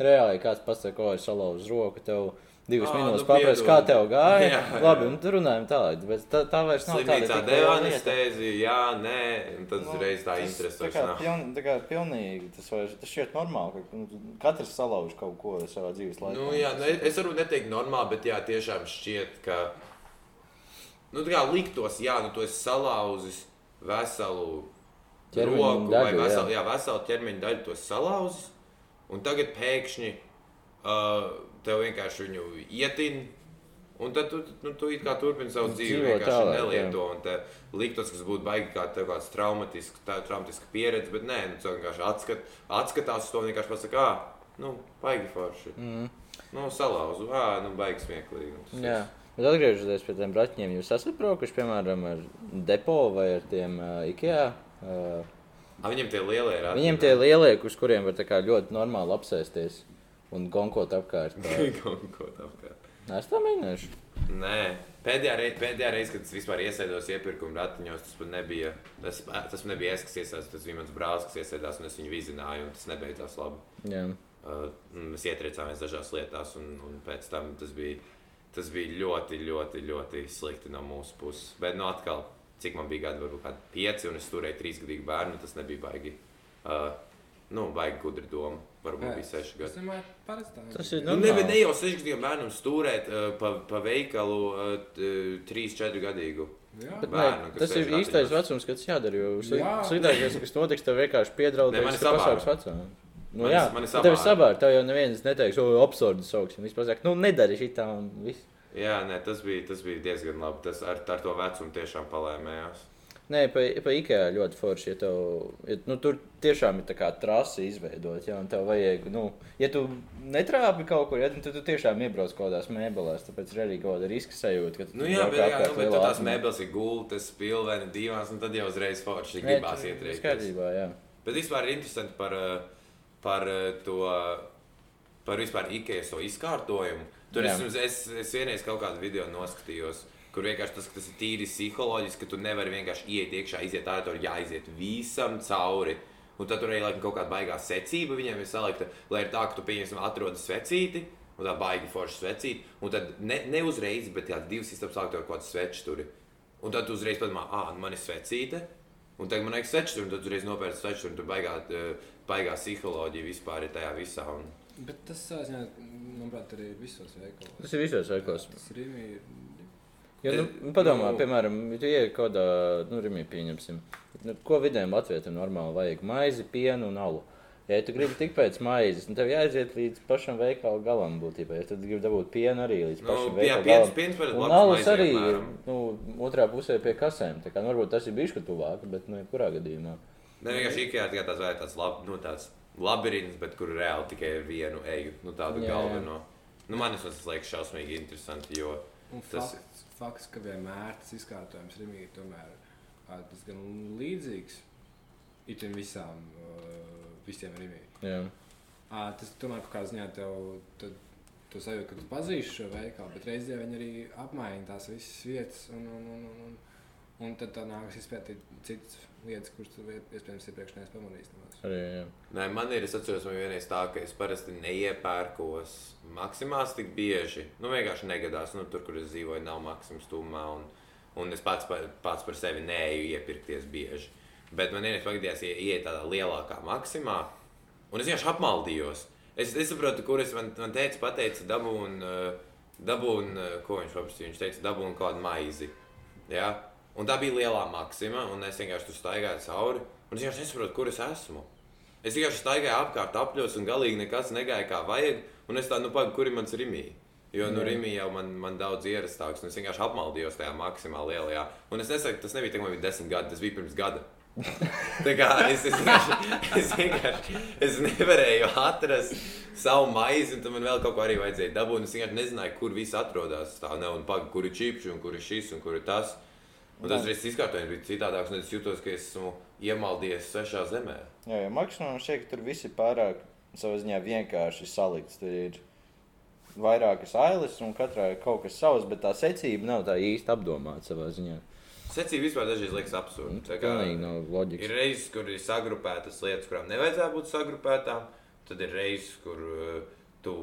reāli ja kāds pasaka, ko ir salauzis roku, tev divas Ā, minūtes nu, paprasa, piedod. kā tev gāja. Jā, jā. Labi, nu, tur runājam tālāk, bet tā, tā vairs nav tāda Slimnīcā tik deva liela lieta. anestēziju, jā, nē, un tad Nu, uzreiz tā tas interese tā kā nav. piln- Tā kā pilnīgi tas, vairs, tas šķiet normāli, ka nu, katrs salauž kaut ko savā dzīves laikā. Nu, jā, nu, es varu neteikt normāli, bet jā, tiešām šķiet, ka. Nu, tā kā liktos, jā, nu, tu esi salauzis veselu Ķermeņa roku vai daļu, jā. veselu, jā, veselu ķermeņa daļu, tu esi salauzis. Un tagad pēkšņi uh, tev vienkārši viņu ietin. Un tad tu, nu, tu turpini savu dzīvi, Dzīvo vienkārši tālāk, nelieto. Te liktos, kas būtu baigi kā tev kāds traumatisks, tā, traumatiska pieredze, bet nē, nu, tu vienkārši atskat, atskatās uz to un vienkārši pasakā, ah, nu, baigi forši. Mm. Nu, salauzu, ah, nu, baigi smieklīgi. Jā. Bet atgriežoties pie tiem braķiem, jūs esat braukuši piemēram ar depo vai ar tiem uh, IKEA. Uh, Ah, viņam tie lielie ir. viņiem tie lielie, uz kuriem var tā kā ļoti normāli apsēsties un gonkot apkārt. Ko tādu. Es tā mēģināšu. Nē, pēdējā reize, pēdējā reize, kad es vispār iesēdos iepirkuma ratiņos, tas pat nebija. Tas, tas nebija es, kas iesaistījās, tas bija mans brālis, kas iesaistījās, un es viņu vizināju, un tas nebeidzās labi. Jā. Uh, mēs ietriecāmies dažās lietās, un, un pēc tam tas bija, tas bija ļoti, ļoti, ļoti slikti no mūsu puses. Bet, nu, atkal, cik man bija gadi, varbūt kādi pieci, un es turēju trīsgadīgu bērnu, tas nebija baigi. Uh, nu, baigi gudri doma. Varbūt bija seši gadi. domāju. Tas ir Nu, normāli. ne, bet ne jau sešgadīgam bērnam stūrēt uh, pa, pa veikalu uh, trīs, četru gadīgu. Jā, Bet, bērnu, ne, tas ir sēž īstais vecums, kad tas jādara. Jo sliktākais, kas notiks, tev vienkārši Ne, piedraudēs, pasaules vecumā. Nu, Mani- jā, mani tev ir sabāra. Tev jau neviens neteiks, o, absurdi sauksim. Viņš pasaka, nu, nedari šitā un viss. Jā, nē, tas bija, tas bija diezgan labi. Tas ar, ar to vecumu tiešām palēmējās. Nē, pa, pa IKEA ļoti forši. Ja tev, ja, nu, tur tiešām ir tā kā trasa izveidota. Ja, tev vajag, nu, ja tu netrāpi kaut kur, ja, tad tu tiešām iebrauc kaut kādās mēbelēs. Tāpēc ir arī kaut kāda riska sajūta. tu Nu, jā, bet, jā, nu, bet tās mēbeles ir gultas, pilveni, divās, un tad jau uzreiz forši Nē, gribās. Skaidrībā, jā. Bet vispār ir interesanti par, eh, par eh, to, par vispār IKEA to izkārtojumu. Tur Jā. es, es, es vienreiz kaut kādu video noskatījos, kur vienkārši tas, ka tas ir tīri psiholoģiski, ka tu nevari vienkārši iet iekšā, iziet ārā, tur jāiziet visam cauri. Un tad tur arī laikam, kaut kāda baigā secība viņiem ir salikta, lai ir tā, ka tu pieņemsim, atrodi svecīti. Un tā baigi forši svecīt. Un tad ne, ne uzreiz, bet jā, divas istabas sāk tur kaut kāds svečs tur. Un tad tu uzreiz padomā, ah, nu man ir svecīte. Un tagad man ir svečs tur, un tad uzreiz nopērts svečs tur. un Tur baigā, eh, baigā psiholoģija vispār ir tajā visā. Un... Bet tas, savā ziņā, manuprāt, arī ir visos veikalos. Tas ir visos veiklos. Tas ir Ja, nu, Eh, padomā, nu- piemēram, tu ienāc kaut kādā, nu, rīmī pieņemsim, nu, ko vidējiem latvietim normāli vajag? Maizi, pienu un alu. Ja tu gribi tik pēc maizes, tad tev jāaiziet līdz pašam veikala galam būtībā. Ja tu gribi dabūt pienu arī līdz Nu, pašam jā, veikala piens, galam. piens labs alus arī nu, otrā pusē pie kasēm. Tā kā, nu, varbūt tas ir bijis tuvāk, bet nu, jebkurā gadījumā. Ne vienkārši IKEA tikai tāds vai tāds, lab, nu, tāds labirints, bet kur reāli tikai vienu eju, nu, tādu Jā, jā. galveno. Nu, man tas liekas šausmīgi interesanti, jo Un Tas- fakts, fakts, ka vienmēr tas izkārtojums Rīgā tomēr ā, diezgan līdzīgs itin visām, visiem. Jā. Tas tomēr kaut kādā ziņā tev, tad, tu sajūti, ka tu pazīsti šo veikalu, bet reizē viņi arī apmaina tās visas vietas. Un, un, un, un, un, tad tev nākas izpētīt citas lietas, kuras iespējams iepriekš neesi pamanījis. Arī, jā. Nē, man ir, es atceros, man vienreiz tā, ka es parasti neiepērkos maksimās tik bieži. Nu, vienkārši negadās, nu, tur, kur es dzīvoju, nav maksimas tūmā, un, un es pats par, pats par sevi neeju iepirkties bieži. Bet man vienreiz pagadījās ie- iet tādā lielākā maksimā, un es vienkārši apmaldījos. Es nesaprotu, kur es man, man teicu, pateica, dabūn, uh, dabūn, uh, ko viņš paprasīja. Viņš teica, dabūn kādu maizi. Ja? Un tā bija lielā maksima, un es vienkārši tur staigāju cauri. Un es vienkārši nesaprotu, kur es esmu. Es vienkārši staigāju apkārt apļos, un galīgi nekas negāja kā vajag. Un es tādu, nu, pagaidi, kur ir mans rīmī? Jo nu, Rīgā jau man, man daudz ierastāks, un es vienkārši apmaldījos tajā maksimāli lielajā. Un es nesaku, tas nebija ka man bija desmit gadi, tas bija pirms gada. Tā kā es, es, vienkārši, es vienkārši es nevarēju atrast savu maizi, un tam man vēl kaut ko arī vajadzēja dabūt. Es vienkārši nezināju, kur viss atrodas. Tā nav un pagaidi, kur ir čipsi, un kur ir šis, un kur ir tas. Un tas reizes izkārtojums bija citādāks, un es jutos, ka esmu iemaldies svešā zemē. Jā, jā maksimum šķiet, ka tur viss ir pārāk savā ziņā vienkārši salikts. Tur ir vairākas ailes, un katrai ir kaut kas savs, bet tā secība nav tā īsti apdomāta savā ziņā. Secība vispār dažreiz liekas absurda. Tā kā nav loģikas. Ir reizes, kur ir sagrupētas lietas, kurām nevajadzētu būt sagrupētām. Tad ir reizes, kur uh, tu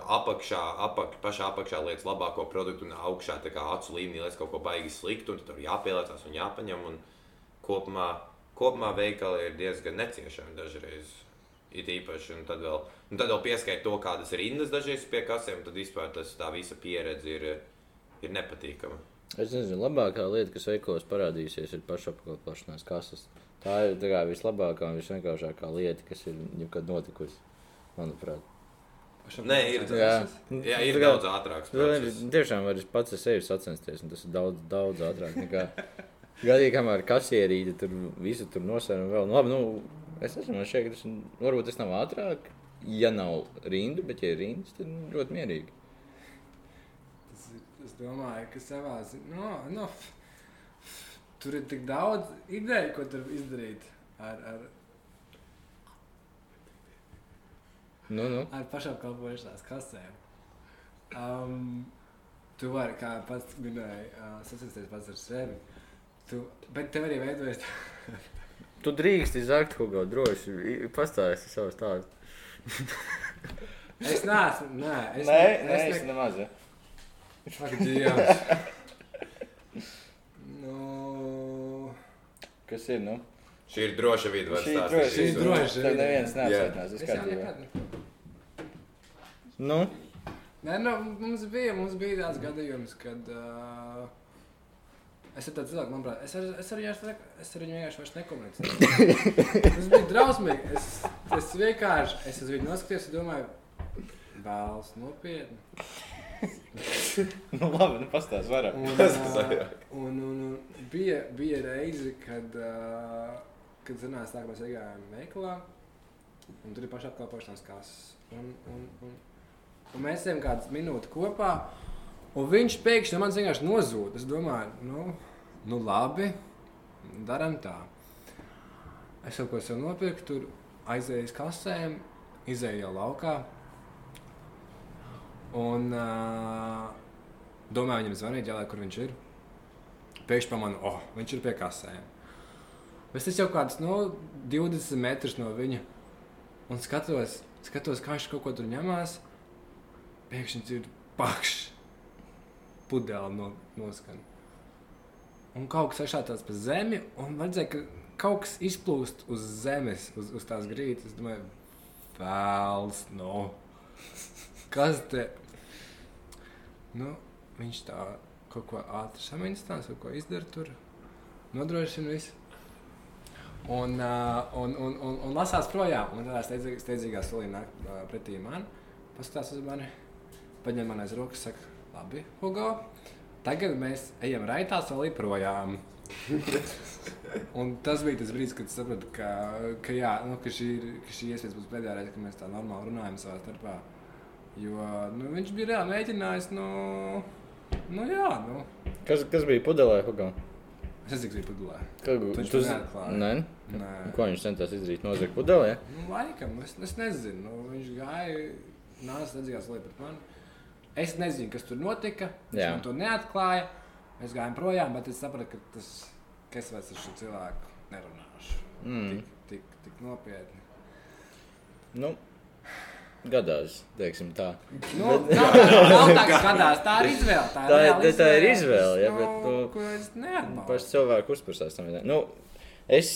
apakšā, apak, pašā apakšā lietas labāko produktu un augšā acu līmenī lietas kaut ko baigi sliktu. un tur jāpielāgās un jāpaņem. Un kopumā, kopumā veikali ir diezgan neciešami dažreiz. It īpaši, un tad vēl, un tad vēl pieskaitīt to, kādas ir rindas dažreiz pie kasēm, tad vispār tas, tā visa pieredze ir, ir nepatīkama. Es nezinu, labākā lieta, kas veikalos parādījusies, ir pašapkalpošanās kases. Tā ir tā kā vislabākā un visvienkāršākā lieta, kas ir jebkad notikusi. Manuprāt, Nē, ir Jā. Jā, ir Tā daudz. Nu, process. tiešām var pats ar sevi sacensties, un tas ir daudz, daudz ātrāk nekā gadījumā, kamēr kasierīte tur visu tur nosēra. Nu, labi, nu, es man šķiet, ka tas varbūt tas nav ātrāk, ja nav rindu, bet ja ir rindas, tad nu, ļoti mierīgi. Tas ir, es domāju, ka savā ziņā no, no, tur ir tik daudz ideju, ko tur izdarīt ar, ar, Nu, nu. ar pašapkalpošanās kasēm. Um, tu vari, kā pats minēji, uh, sasisties pats ar sevi. Tu, bet tev arī veidojas Tu drīksti zakt, Hugo, droši pastāsti savu stāstu. Es neesmu. Nē, es, Nē, ne- nē, es nemaz. ja. Ak, Dievs. nu, Kas ir, nu? Šī ir droša vide. var Šī ir stāstīt droši. Šī ir visu. droši. Tev neviens Jā. neapsveicinās, es nekad. Nu, Nē, nu, mums bija, mums bija tāds gadījums, kad uh, es ar tādu cilvēku, manuprāt, es ar, es ar, viņu, es ar viņu vienkārši nekomunicēju. Tas bija drausmīgi. Es, es vienkārši, es uz viņu noskatījos un domāju, bāls nopietni. nu labi, nu pastāsti vairāk. Un, uh, un, un, un bija, bija reize, kad, uh, kad zinās, tā, mēs iegājām veikalā, un tur ir paša apkalpošanās kases. Un, un, un, un mēs ejam kādas minūtes kopā, un viņš pēkšņi no manis vienkārši nozūd. Es domāju, nu, nu labi, darām tā. Es kaut ko sev nopirku, tur aizēju uz kasēm, izēju jau laukā. Un uh, domāju, viņam zvanīt, jālai, kur viņš ir. Pēkšņi pamanu, oh, viņš ir pie kasēm. Es esmu jau kāds no 20 metrus no viņa. Un skatos, skatos kā viņš kaut ko tur ņemās. Pēkšņi ir pakšs. Pudeli no, noskan. Un kaut kas aizsācis pa zemi, un vajadzēja, ka kaut kas izplūst uz zemes, uz, uz tās grīdas. Es domāju, vēls, no. Kas te? Nu, viņš tā kaut ko ātri samīnstās, kaut ko izdara tur, nodrošina visu. Un, uh, un, un, un, un lasās projām. Un tādā steidzīgā solī nāk uh, pretī man, paskatās uz mani, paņem man aiz rokas, saka, labi, Hugo, tagad mēs ejam raitā solī projām. un tas bija tas brīdis, kad es sapratu, ka, ka, jā, nu, ka šī ir ka šī iespējams būs pēdējā reize, kad mēs tā normāli runājam savā starpā. Jo nu, viņš bija reāli mēģinājis, nu, nu jā, nu. Kas, kas bija pudelē, Hugo? Es nezinu, kas bija pudelē. Viņš zi- neatklāja. Ko viņš centās izdarīt? Nozagt pudelē? Nu, laikam, es, es nezinu. Nu, viņš gāja, nāca redzējās lietu pret mani. Es nezinu, kas tur notika. Viņš Jā. man to neatklāja. Mēs gājām projām, bet es sapratu, ka, tas, ka es vairs ar šo cilvēku nerunāšu. Mm. Tik, tik, tik nopietni. Nu, gadās, teiksim tā. Nu, nav, nav tā, ka skatās, tā ir izvēle. Tā Tā reāla tā ir izvēle, izvēle, nu, bet, nu, ko es neatbalstu. Paši cilvēki uzprasās tam. Nu, es,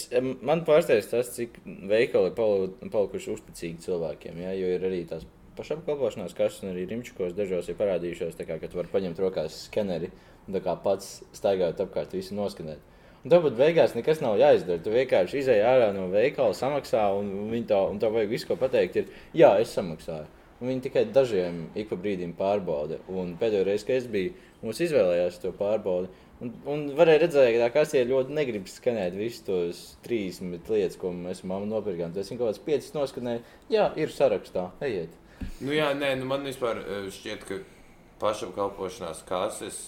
man pārsteidz tas, cik veikali palikuši uzticīgi cilvēkiem. Ja, jo ir arī tās pašapkalpošanās kases, un arī rimčukos dažos ir parādījušās, tā kā, ka tu vari paņemt rokās skeneri un tā kā pats staigājot apkārt, visu noskanēt. Un tev pat beigās nekas nav jāizdara. Tu vienkārši izēj ārā no veikala, samaksā, un, un to, un tev vajag visu, ko pateikt, ir, jā, es samaksāju. Un viņi tikai dažiem ik pa brīdim pārbauda. Un pēdējo reizi, kad es biju, mums izvēlējās to pārbaudi. Un, un varēja redzēt, ka kas ir ļoti negrib skanēt visus tos 30 lietas, ko mēs mamma nopirkām. Tas ir kaut kāds 5 noskanēja. Jā, ir sarakstā. Ejiet. Nu, jā, nē, nu, man vispār eh, šķiet, ka pašapkalpošanās kases.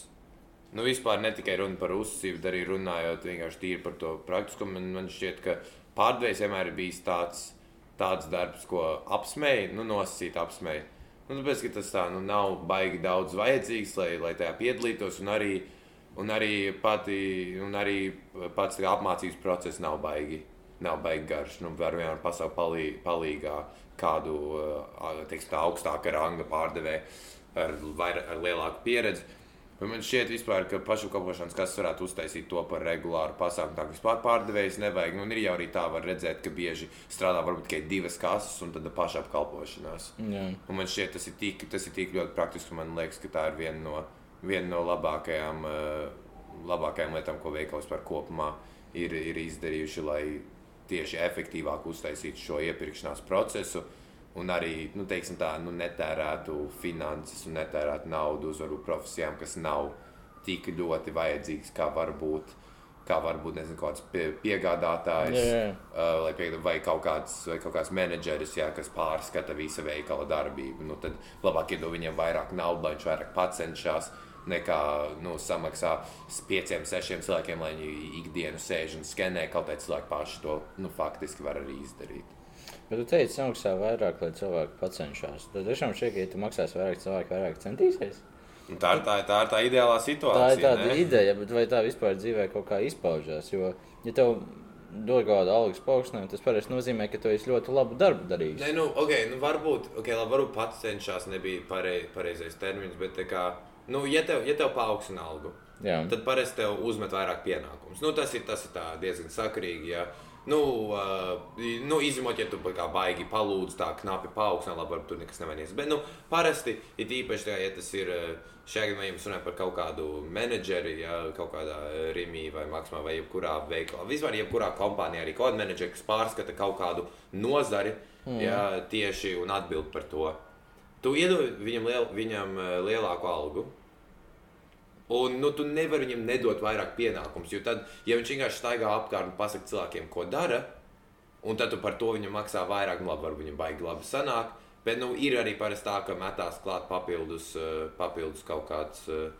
Nu, vispār ne tikai runa par uzsīvu, bet arī runājot vienkārši tīri par to praktisko. Man, man šķiet, ka pārdevējs vienmēr ir bijis tāds, tāds darbs, ko apsmēja, nu, nosacīt apsmēja. Nu, tāpēc, ka tas tā, nu, nav baigi daudz vajadzīgs, lai, lai tajā piedalītos. Un arī, un arī, pati, un arī pats apmācības process nav baigi, nav baigi garš. Nu, var vienmēr pasaukt palī, palīgā kādu teiksim, tā, augstāka ranga pārdevēju ar, vair, ar lielāku pieredzi. Bet man šķiet, vispār, ka pašapkalpošanas kas varētu uztaisīt to par regulāru pasākumu. Tā kā vispār pārdevējs nevajag. Nu, ir jau arī tā, var redzēt, ka bieži strādā varbūt tikai divas kases un tad pašapkalpošanās. Man šķiet, tas ir tik, tas ir tik ļoti praktiski. Man liekas, ka tā ir viena no, viena no labākajām, labākajām lietām, ko veikals par kopumā ir, ir izdarījuši, lai tieši efektīvāk uztaisītu šo iepirkšanās procesu. Un arī nu, tā, nu, netērētu finanses un netērētu naudu uz varbūt, profesijām, kas nav tik ļoti vajadzīgas, kā varbūt, kā varbūt nezinu, kāds pie, piegādātājs jā. uh, piegādā, vai, kaut kāds, vai kaut kāds menedžeris, jā, kas pārskata visu veikala darbību. Nu, tad labāk iedod viņam vairāk naudas, lai viņš vairāk pacenšas. Nekā nu, samaksā pieciem, sešiem cilvēkiem, lai viņi ikdienu sēž un skenē. Kaut kādā cilvēki paši to nu, faktiski var arī izdarīt. Bet tu teici, samaksā vairāk, lai cilvēki pacenšas. Tad tiešām šķiet, ka, ja tu maksāsi vairāk, cilvēki vairāk centīsies. Un tā ir tā, tā, ir tā ideālā Tā situācija. ir tāda ne? ideja, bet vai tā vispār dzīvē kaut kā izpaužās? Jo, ja tev dod kādu algas paaugstinājumu, tas parasti nozīmē, ka tu esi ļoti labu darbu darījis. Nē, nu, okay, nu varbūt, okay, labi, varbūt pats cenšas, nebija parei, pareizais termins, bet tā kā, nu, ja tev, ja tev paaugstina algu, Jā, tad parasti tev uzmet vairāk pienākumus. Nu, tas ir, tas ir tā diezgan sakarīgi. Ja. Nu, uh, nu, izņemot, ja tu kā baigi palūdz, tā knapi paaugstināt, labi, tur nekas nevainīgs. Bet, nu, parasti ir īpaši, tā, ja tas ir šajā gadījumā, ja mēs runājam par kaut kādu menedžeri, ja kaut kādā Rīgā vai Maksmā vai jebkurā veikalā, vispār jebkurā kompānijā, arī kaut kāda menedžera, kas pārskata kaut kādu nozari, mm. ja, tieši un atbild par to. Tu iedod viņam, liel, viņam lielāku algu. Un nu, tu nevari viņam nedot vairāk pienākumus. Jo tad, ja viņš vienkārši staigā apkārt un pasakā cilvēkiem, ko dara, un tad tu par to viņam maksā vairāk, nu, labi, varbūt viņam baigi labi sanāk. Bet nu, ir arī parasti tā, ka metās klāt papildus, eh, papildus kaut, kāds, eh,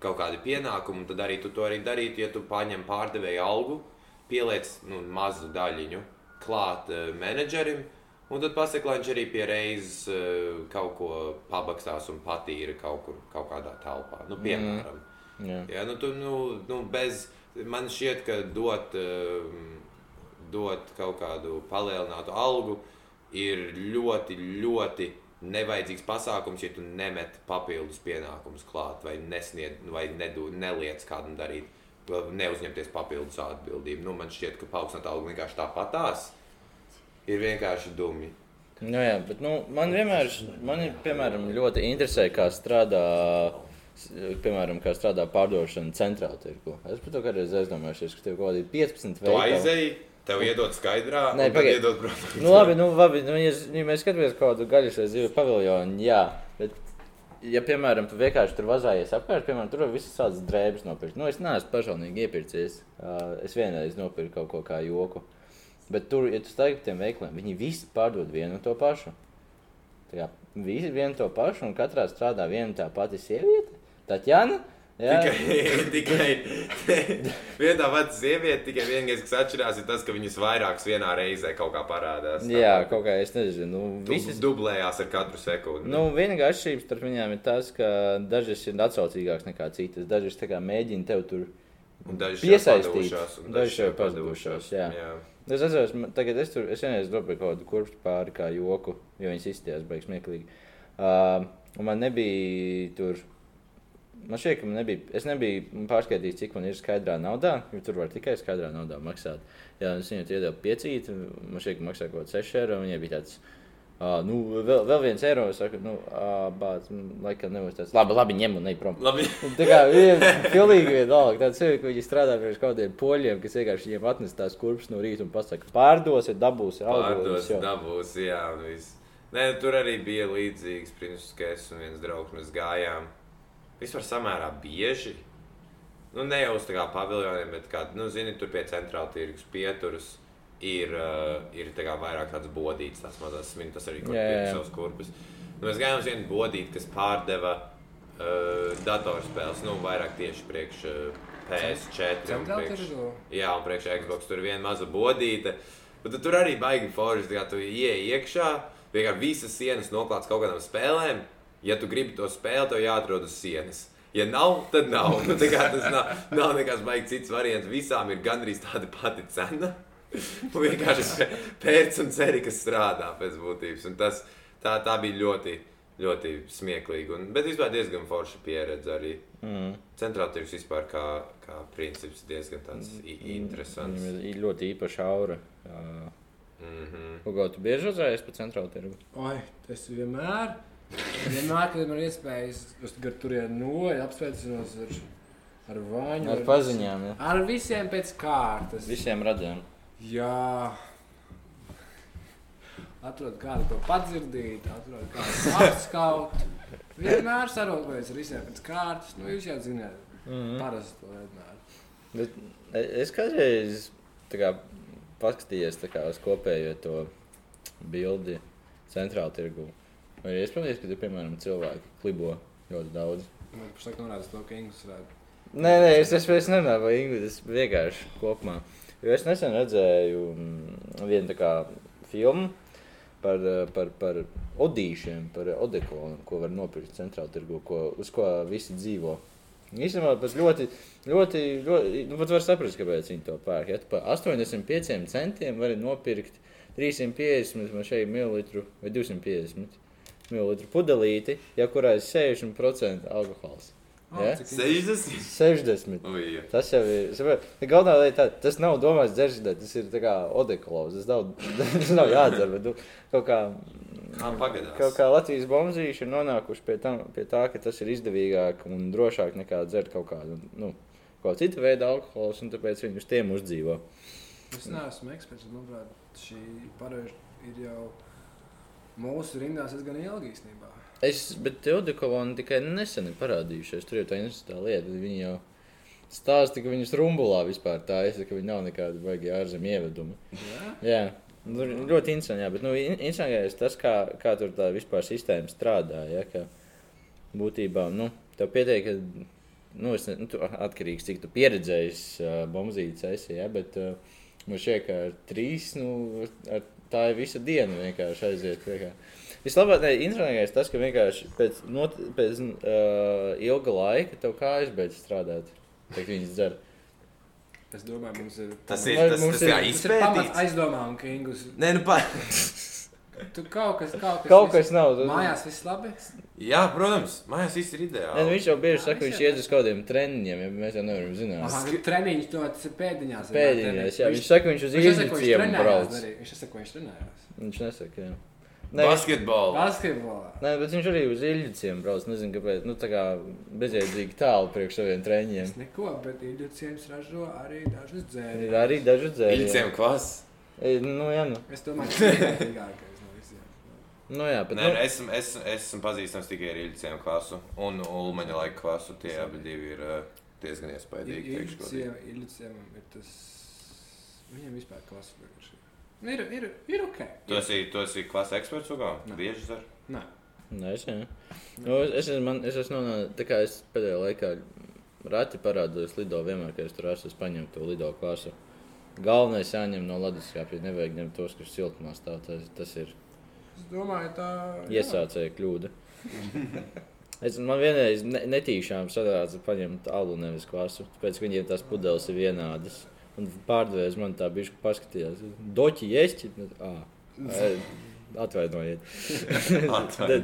kaut kādi pienākumi. Tad arī tu to arī darītu, ja tu paņem pārdevēju algu, pieliec nu, mazu daļiņu klāt uh, menedžerim. Un tad pasakā, lai viņš arī pie reizes uh, kaut ko pabakstās un patīra kaut kur, kaut kādā telpā. Nu, piemēram, mm. jā. Jā, nu, tu, nu, nu, bez, man šķiet, ka dot, um, dot kaut kādu palielinātu algu ir ļoti, ļoti nevajadzīgs pasākums, ja tu nemet papildus pienākumus klāt vai, nesniedz, vai nedu, neliec kādam darīt, neuzņemties papildus atbildību. Nu, man šķiet, ka paaugstināt algu vienkārši tāpatās ir vienkārši dumi. Nu, jā, bet nu, man vienmēr, man ir, piemēram, ļoti interesē, kā strādā, piemēram, kā strādā pārdošana centrāla tirgu. Es par to kādreiz aizdomājušies, ka tev kaut kādi 15 Tu aizēji, tev iedod skaidrā, Nē, pagaid. iedod protams. Nu, labi, nu, labi nu, ja, ja mēs skatāmies kaut kādu gaļas vai zivju paviljonu, jā. Bet, ja, piemēram, tu vienkārši tur vazājies apkārt, piemēram, tur var visas tādas drēbes nopirkt. Nu, es neesmu personīgi iepircies. Uh, es vienreiz nopirku kaut ko kā joku. Bet tur, ja tu staigā pa tiem veikaliem, viņi visi pārdod vienu un to pašu. Tā kā visi vienu to pašu, un katrā strādā viena tā pati sieviete. Tatjana. Jā, Tikai, tikai viena pati sieviete, tikai vienīgais, kas atšķirās, ir tas, ka viņas vairākas vienā reizē kaut kā parādās. Tā jā kaut kā es nezinu. Nu, visas, dublējās ar katru sekundi. Nu, vienīgā atšķirība starp viņiem ir tas, ka dažas ir atsaucīgākas nekā citas. Dažas mēģina tev tur. Un dažas jau piesaistīt. padevušās, un Dažas jau padevušās, jā. jā. Es atceros, tagad es tur es vienreiz nopirku kaut kādu kurpju pāri kā joku, jo viņas izstījās beigas smieklīgi. Uh, un man nebija tur. Man šķiet, ka man nebija. Es nebiju pārskaitījis, cik man ir skaidrā naudā. Jo tur var tikai skaidrā naudā maksāt. Jā, es viņai iedevu piecīt. Man šķiet, ka maksā kaut kāds 6 eiro. un Viņai bija tāds Uh, nu, vēl, vēl viens eiro, es saku, nu, uh, bāc, mm, laikam neuzstās. Labi, labi, ņem un ej prom. Labi. Tā kā ir pilnīgi vienalga. Tāda sevi, ka viņi strādā pie kaut kādiem poļiem, kas vienkārši viņiem atnes tās kurpes no rīta un pasaka, pārdosi, dabūsi, Pārdos, algoritmus. dabūs, jā, un viss. Nē, nu, tur arī bija līdzīgs princips, ka es un viens draugs mēs gājām. Vispār samērā bieži. Nu, ne jau uz tā kā paviljoniem, bet kā, nu, zini, tur pie centrāla tirgus pieturas ir, uh, ir tā vairāk tāds bodīts, tās mazās smiņas, tas arī kur Jā, jā, pie jā. savas kurpes. Nu, mēs gājām uz vienu bodīti, kas pārdeva uh, datorspēles, nu, vairāk tieši priekš uh, PS4. un priekš-? Jā, un priekšā Xbox tur ir viena maza bodīte. Bet tu tur arī baigi forši, kā tu ieej iekšā. Vienkārši visas sienas noklāts kaut kādām spēlēm. Ja tu gribi to spēli, tev jāatrod uz sienas. Ja nav, tad nav. Nu, tā kā tas nav, nav nekas baigs cits variants. Visām ir gandrīz tāda pati cena. Un vienkārši pēc un ceri, kas strādā pēc būtības. Un tas, tā, tā bija ļoti, ļoti smieklīgi. Un, bet vispār diezgan forša pieredze arī. Mm. Centrāla tirgus vispār kā, kā princips diezgan tāds i- interesants. Viņam ir ļoti īpaša aura. Uh, Mm -hmm. Ugo, tu bieži uzrājies pa centrālu tirgu? Oi, tas vienmēr. Vienmēr, kad man ir iespējas, es gar turienu noju, apsveicinos ar, ar vaņu. Ar paziņām, ja. Ar visiem pēc kārtas. Visiem radiem. Jā. Atrod kādu to padzirdīt, atrod kādu apskaut. Vienmēr sarūpējas ar visiem pēc kārtas. Nu, jūs jau zināt, Mm. parasti to vienmēr. Bet es kādreiz kā, paskatījos kā, uz kopējo to bildi centrāla tirgu. Vai ir iespējams, ka tur, piemēram, cilvēki klibo ļoti daudz? Man pašlaik norāda to, ka Ingūns varētu. Nē, nē, es, es, es nerunāju par Ingūnu, tas vienkārši kopumā. Jo es nesen redzēju mm, vienu filmu par, eh, par, par odīšiem, par odekolu, ko var nopirkt centrāla tirgu, ko, uz ko visi dzīvo. Īstenībā pat ļoti, ļoti, ļoti nu, pat var saprast, kāpēc viņi to pērk. Ja tu par 85 centiem vari nopirkt 350 man šeit mililitru vai 250 mililitru pudelīti, ja kurā ir 60% alkohols. Ja? 60. 60. Ui, jā. Tas jau ir. saprot, Galvenā lieta, tā, tas nav domāts dzeršanai, tas ir tā kā odekoloz. Tas nav, tas nav jādzer, bet nu, kaut kā. Kā pagadās? Kaut kā Latvijas bombardīši ir nonākuši pie, tam, pie tā, ka tas ir izdevīgāk un drošāk nekā dzert kaut kādu nu, kaut citu veidu alkoholu, un tāpēc viņi uz tiem uzdzīvo. Es neesmu eksperts, manuprāt, šī parāda ir jau mūsu rindās diezgan ilgi īstenībā. Es, bet odekoloni tikai nesen ir parādījušies. Tur jau tā interesantā lieta. Viņi jau stāsta, ka viņus rumbulā vispār tā ir, ka viņi nav nekāda baigi ārzemju ieveduma. Jā? Jā, nu, ļoti interesanti. Jā, bet nu, in- interesantākais tas, kā, kā tur tā vispār sistēma strādā. Ja, ka būtībā nu, tev pietiek, ka nu, es nu, tu atkarīgs cik tu pieredzējis uh, bombardītas esi. Ja, bet uh, man šķiet, ka ar trīs nu, ar, tā ir visa diena vienkārši aiziet. Vienkārši. Vislabāk, ne, interesantākais tas, ka vienkārši pēc, not, pēc uh, ilga laika tev kājas beidz strādāt. Tad viņas dzer. Es domāju, mums ir. Tas ir tas, mums tas ir- kā Tas ir izpētīts. aizdomām, ka Ingūns. Nē, nu, pa... Tu kaut kas, kaut kas, Kaut kas nav. Mājās viss labi. Jā, protams, mājās viss ir Nē, nu, ideāli. viņš jau bieži Jā, saka, ka viņš iet uz kaut kādiem treniņiem, ja mēs jau nevaram zināt. Aha, nu, treniņš to tas ir pēdiņās. ir Pēdiņās, jā, viņš saka, viņš uz Viņš īņķiem trenējās brauc. Viņš nesaka, ka viņš trenējās. Viņš nesaka, jā. Nē, viņš, Basketbolu. Basketbolā. nē, bet viņš arī uz īņķiem brauc. Nezinu, kāpēc. Nu, tā kā bezjēdzīgi tālu priekš saviem treniņiem. Es neko, bet Ilģiciems ražo arī dažus Ir dzērienus. arī daži dzērieni. Viņiem kvass. E, Nu, jā, nu. Es domāju, ka tas ir vērtīgākais no visiem. Nu, jā, bet. Nē, Nu, es, es, es esmu pazīstams tikai ar Ilģiciem klasu un Ulmaņa laika klasu. Tie abi divi ir uh, diezgan iespaidīgi. godīgi. Ilģiciem ir tas. Viņiem vispār klasifikācija. Ir, ir, ir ok. Tu esi, tu esi klases eksperts, Ugo? Nē. Bieži zar? Nē. Nē, es, jā. nu, es, es, man, es esmu nonācis, tā kā es pēdējā laikā rati parādos Lido vienmēr, kad es tur esmu, es paņemu to Lido klasu. Galvenais jāņem no leduskapja, nevajag ņemt tos, kas siltumā stāv. Tas, tas ir Es domāju, tā iesācēja kļūda. Es, man vienreiz ne, netīšām sadārza paņemt alu nevis klasu, tāpēc ka viņiem tās pudeles ir vienādas. Un pārdevējs man tā bišķi paskatījās. Doķi jēsti? Atvainojiet.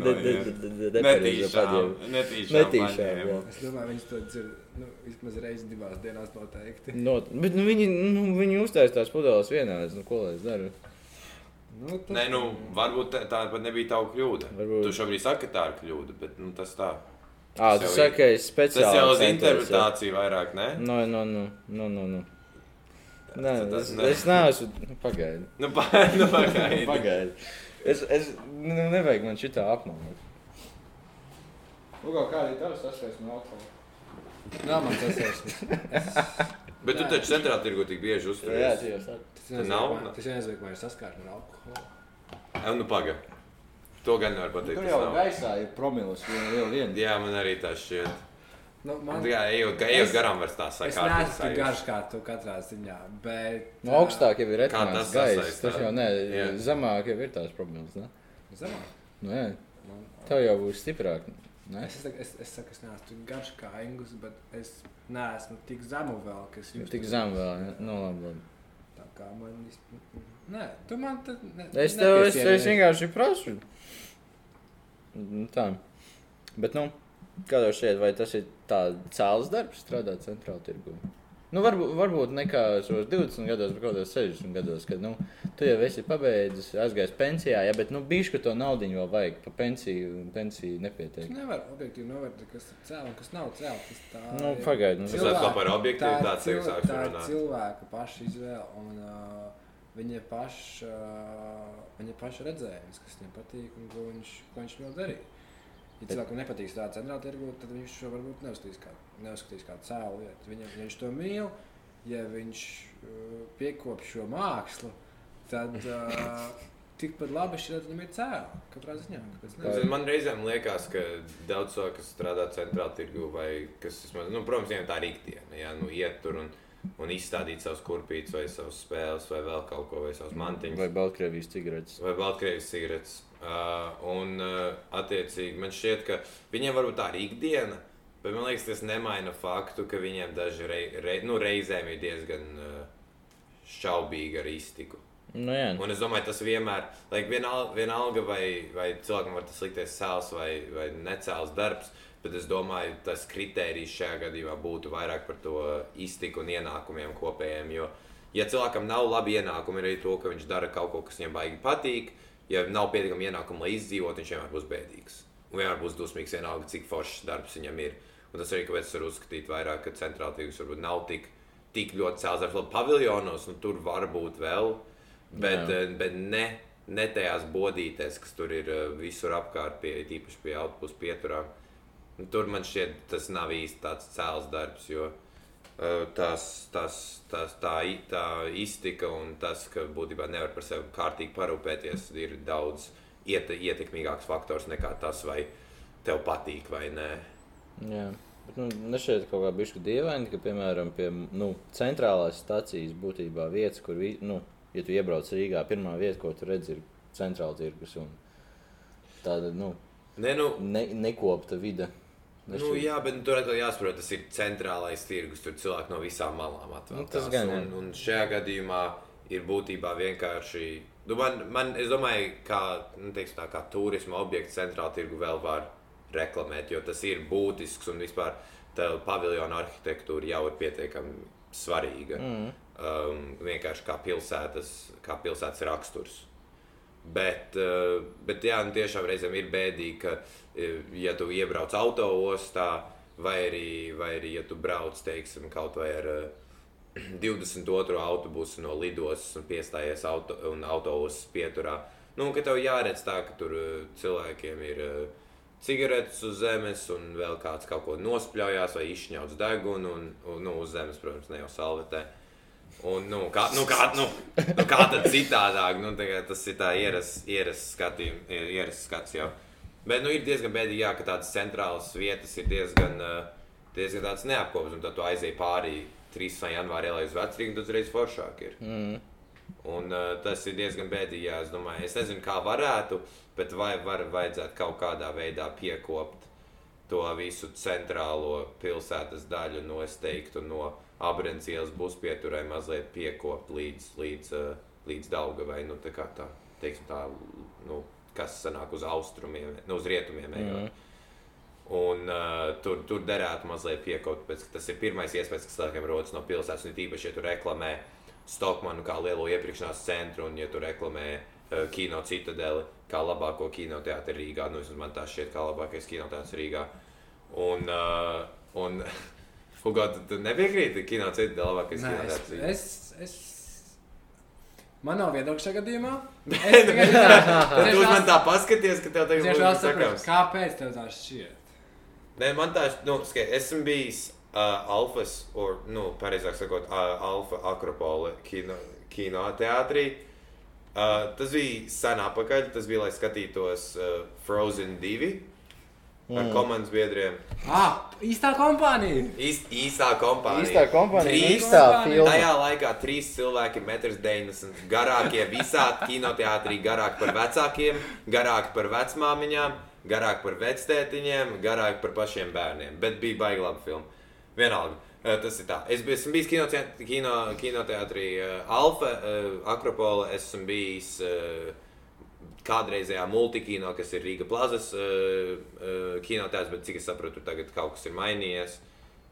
Netīšām. Es domāju, viņš to dzird nu, vismaz reizes divās dienās noteikti. No, bet nu, viņi, nu, viņi uztaisīja tās pudeles vienādas. Nu, ko lai es daru? Nu, tas- Nē, nu, varbūt tā, tā pat nebija tava kļūda. Varbūt. Tu šobrīd saki, ka tā ir kļūda, bet nu, tas tā. Ā, tu jau saki, ka es Tas speciāli. jau uz interpretāciju vairāk, ne? Nu, nu, nu, nu, nu. nu. Nē, tas es, ne. es neesmu. Nu, pagaidi. Nu, pa, nu, pagaidi. Pagaidi. Es, es nu, nevajag man šitā apmainīt. Nu, kā kāda ir tava saskarsme alkohola? Nav man tas ir. Bet tu taču centrāli tirgu tik bieži Jā, uzturies. tie jau saka. Tas nezinu, Nav? Tas nezinu, ka man ir saskārta ar alkoholu. Jā, nu, paga. To gan nevar pateikt. Tur tas jau gaisā ir promilus viena liela viena. Jā, man arī tā šķiet. Nu, Man... Jā, ejot, ga- ejot Es- garām, var tā es sakāt. neesmu tik garš kā tu katrā ziņā, bet... Nu, augstāk jau ir etnās gaiss. Tas jau ne, Jā. zemāk jau ir tās problēmas, ne? Zemāk. Nu, jā, Man- tev jau būs stiprāk. Ne? Es, es, es, es saku, es neesmu tik garš kā Ingūns, bet es neesmu tik zemu vēl, kas Nu, Tik zem vēl, ja? nu labi. labi. Tā kā man vis... Nē, tu man tad... Ne, Es tev, es, es vienkārši prasu. Nu, Tā. Bet, nu, kā tev šķiet, vai tas ir tāds cēls darbs strādāt centrālā tirgu? Nu, varbūt, varbūt ne kā savos 20 gados, bet kaut kādos 60 gados, kad nu, tu jau esi pabeidzis, aizgājis pensijā, ja, bet nu, bišķi to naudu vēl vajag. Pa pensiju, pensiju Es nepietiek. nevaru objektīvi novērtēt, kas ir un kas nav cēlā. Tas tā Nu, ir pagaidi, nu, Tas cilvēka- atkal par cilv- sāksim Tā ir cilvēka paša izvēle un uh, viņa paša, uh, viņa paša redzējums, kas viņam patīk un ko viņš, ko viņš vēl darīja. Ja cilvēkam nepatīk tā centrāla tirgu, tad viņš šo varbūt neuzskatīs kā, neuzskatīs kā cēlu lietu. Viņam, ja viņš to mīl, ja viņš uh, piekop šo mākslu, tad uh, tikpat labi šī lieta viņam ir cēla. Katrā ziņā. Man reizēm liekas, ka daudz cilvēku, kas strādā centrālā tirgu, vai kas, vismaz, nu, protams, viņiem tā ir ikdiena, ja, nu, iet tur un, un izstādīt savus kurpītus, vai savus spēles, vai vēl kaut ko, vai savus mantiņus. Vai Baltkrievijas cigaretes? vai Baltkrievijas cigaretes. Uh, un, uh, attiecīgi, man šķiet, ka viņiem varbūt tā ir ikdiena, bet man liekas, tas nemaina faktu, ka viņiem daži rei, rei, nu, reizēm ir diezgan uh, šaubīgi ar iztiku. Nu, jā. Un es domāju, tas vienmēr, lai vienalga, vienalga vai, vai cilvēkam var tas likties sāls vai, vai necēls darbs, bet es domāju, tas kriterijs šajā gadījumā būtu vairāk par to iztiku un ienākumiem kopējiem. Jo, ja cilvēkam nav labi ienākumi, ir arī to, ka viņš dara kaut ko, kas viņam baigi patīk, ja nav pietiekami ienākumu, lai izdzīvotu, viņš vienmēr būs bēdīgs. Un vienmēr būs dusmīgs, vienalga, cik foršs darbs viņam ir. Un tas arī, kāpēc es varu uzskatīt vairāk, ka centrāla tirgus varbūt nav tik, tik ļoti cēlts darbs. Labi, paviljonos, nu, tur var būt vēl, bet, Jā. eh, bet ne, ne tajās bodītēs, kas tur ir eh, visur apkārt, pie, tīpaši pie autobusu pieturām. Nu, Tur man šķiet, tas nav īsti tāds cēls darbs, jo tās, tās, tās, tā, tā iztika un tas, ka būtībā nevar par sevi kārtīgi parūpēties, ir daudz iete, ietekmīgāks faktors nekā tas, vai tev patīk vai nē. Jā. Bet, nu, nešķiet kaut kā bišķi dievaini, ka, piemēram, pie nu, centrālās stācijas būtībā vietas, kur, vi- nu, ja tu iebrauc Rīgā, pirmā vieta, ko tu redzi, ir centrāla tirgus un tāda, nu, Nē, nu, ne, nekopta vide. Nu, jā, bet tur atkal jāsaprot, tas ir centrālais tirgus. Tur cilvēki no visām malām atvēlēs. Nu, tas gan, jā. un, un šajā gadījumā ir būtībā vienkārši. Nu, man, man, es domāju, ka nu, teiksim, tā, kā turisma objekts centrālā tirgu vēl var reklamēt, jo tas ir būtisks un vispār tā paviljona arhitektūra jau ir pietiekami svarīga. Mm. Um, vienkārši kā pilsētas, kā pilsētas raksturs. Bet, eh, bet jā, nu, tiešām reizēm ir bēdīgi, ka, eh, ja tu iebrauc autoostā, vai arī, vai arī ja tu brauc teiksim, kaut vai ar eh, 22. autobusu no lidostas un piestājies auto, un autobusas pieturā. Nu, ka tev jāredz tā, ka tur eh, cilvēkiem ir eh, cigaretes uz zemes, un vēl kāds kaut ko nospļaujās vai izšņauts degunu, un, un nu, uz zemes, protams, ne jau salvetē. Un, nu, kā, nu, kā, nu, nu, kā tad citādāk? Nu, tas ir tā ierasts ieras skatījums, ierasts skats jau. Bet nu, ir diezgan bēdīgi, jā, ka tādas centrālas vietas ir diezgan, diezgan tādas neapkopas. Un tad tu aizēji pāri 3. janvārī, lai uz vecrīgu, tad uzreiz foršāk ir. Mm. Un uh, tas ir diezgan bēdīgi, jā, es domāju. Es nezinu, kā varētu, bet vai var, vajadzētu kaut kādā veidā piekopt to visu centrālo pilsētas daļu no, es teiktu, no Abrams ielas buspieturē mazliet piekopt līdz, līdz, uh, līdz Daugavai, nu, tā kā tā, teiksim tā, nu, kas sanāk uz austrumiem, nu, uz rietumiem. Mm. Un uh, tur, tur derētu mazliet piekopt, pēc, ka tas ir pirmais iespējas, kas cilvēkiem rodas no pilsētas. Un tīpaši, ja tu reklamē Stokmanu kā lielo iepirkšanās centru, un ja tu reklamē uh, kino citadeli kā labāko kinoteātri Rīgā. Nu, man tas šķiet kā labākais kinoteātris Rīgā. Un, uh, un Hugo, tu, nepiekrīti, kino citadeli labākais kinoteātris es, Rīgā? es, es... Man nav viedokļa šajā gadījumā. Es tikai tu uz man tā paskaties, ka tev tagad tā saprotu, sakāms. kāpēc tev tā šķiet. Nē, man tā, nu, skai, esmu bijis uh, Alfas, or, nu, pareizāk sakot, uh, Alfa Akropole kino, kinoteātrī. Uh, tas bija sen apakaļ, tas bija, lai skatītos uh, Frozen 2 ar Mm. komandas biedriem. Ah, īstā kompānija! Īst, īstā kompānija. Īstā kompānija, Trīs- īstā filma. Tajā laikā trīs cilvēki, metrs 90, garākie visā kinoteātrī, garāki par vecākiem, garāki par vecmāmiņām, garāki par vectētiņiem, garāki par pašiem bērniem. Bet bija baigi laba filma. Vienalga. Eh, Tas ir tā. Es esmu bijis kinoteātrī, kino, kinoteātrī uh, Alfa, uh, Akropola. Esmu bijis kādreizējā multikino, kas ir Rīga plazas kinoteātris, bet cik es saprotu, tagad kaut kas ir mainījies.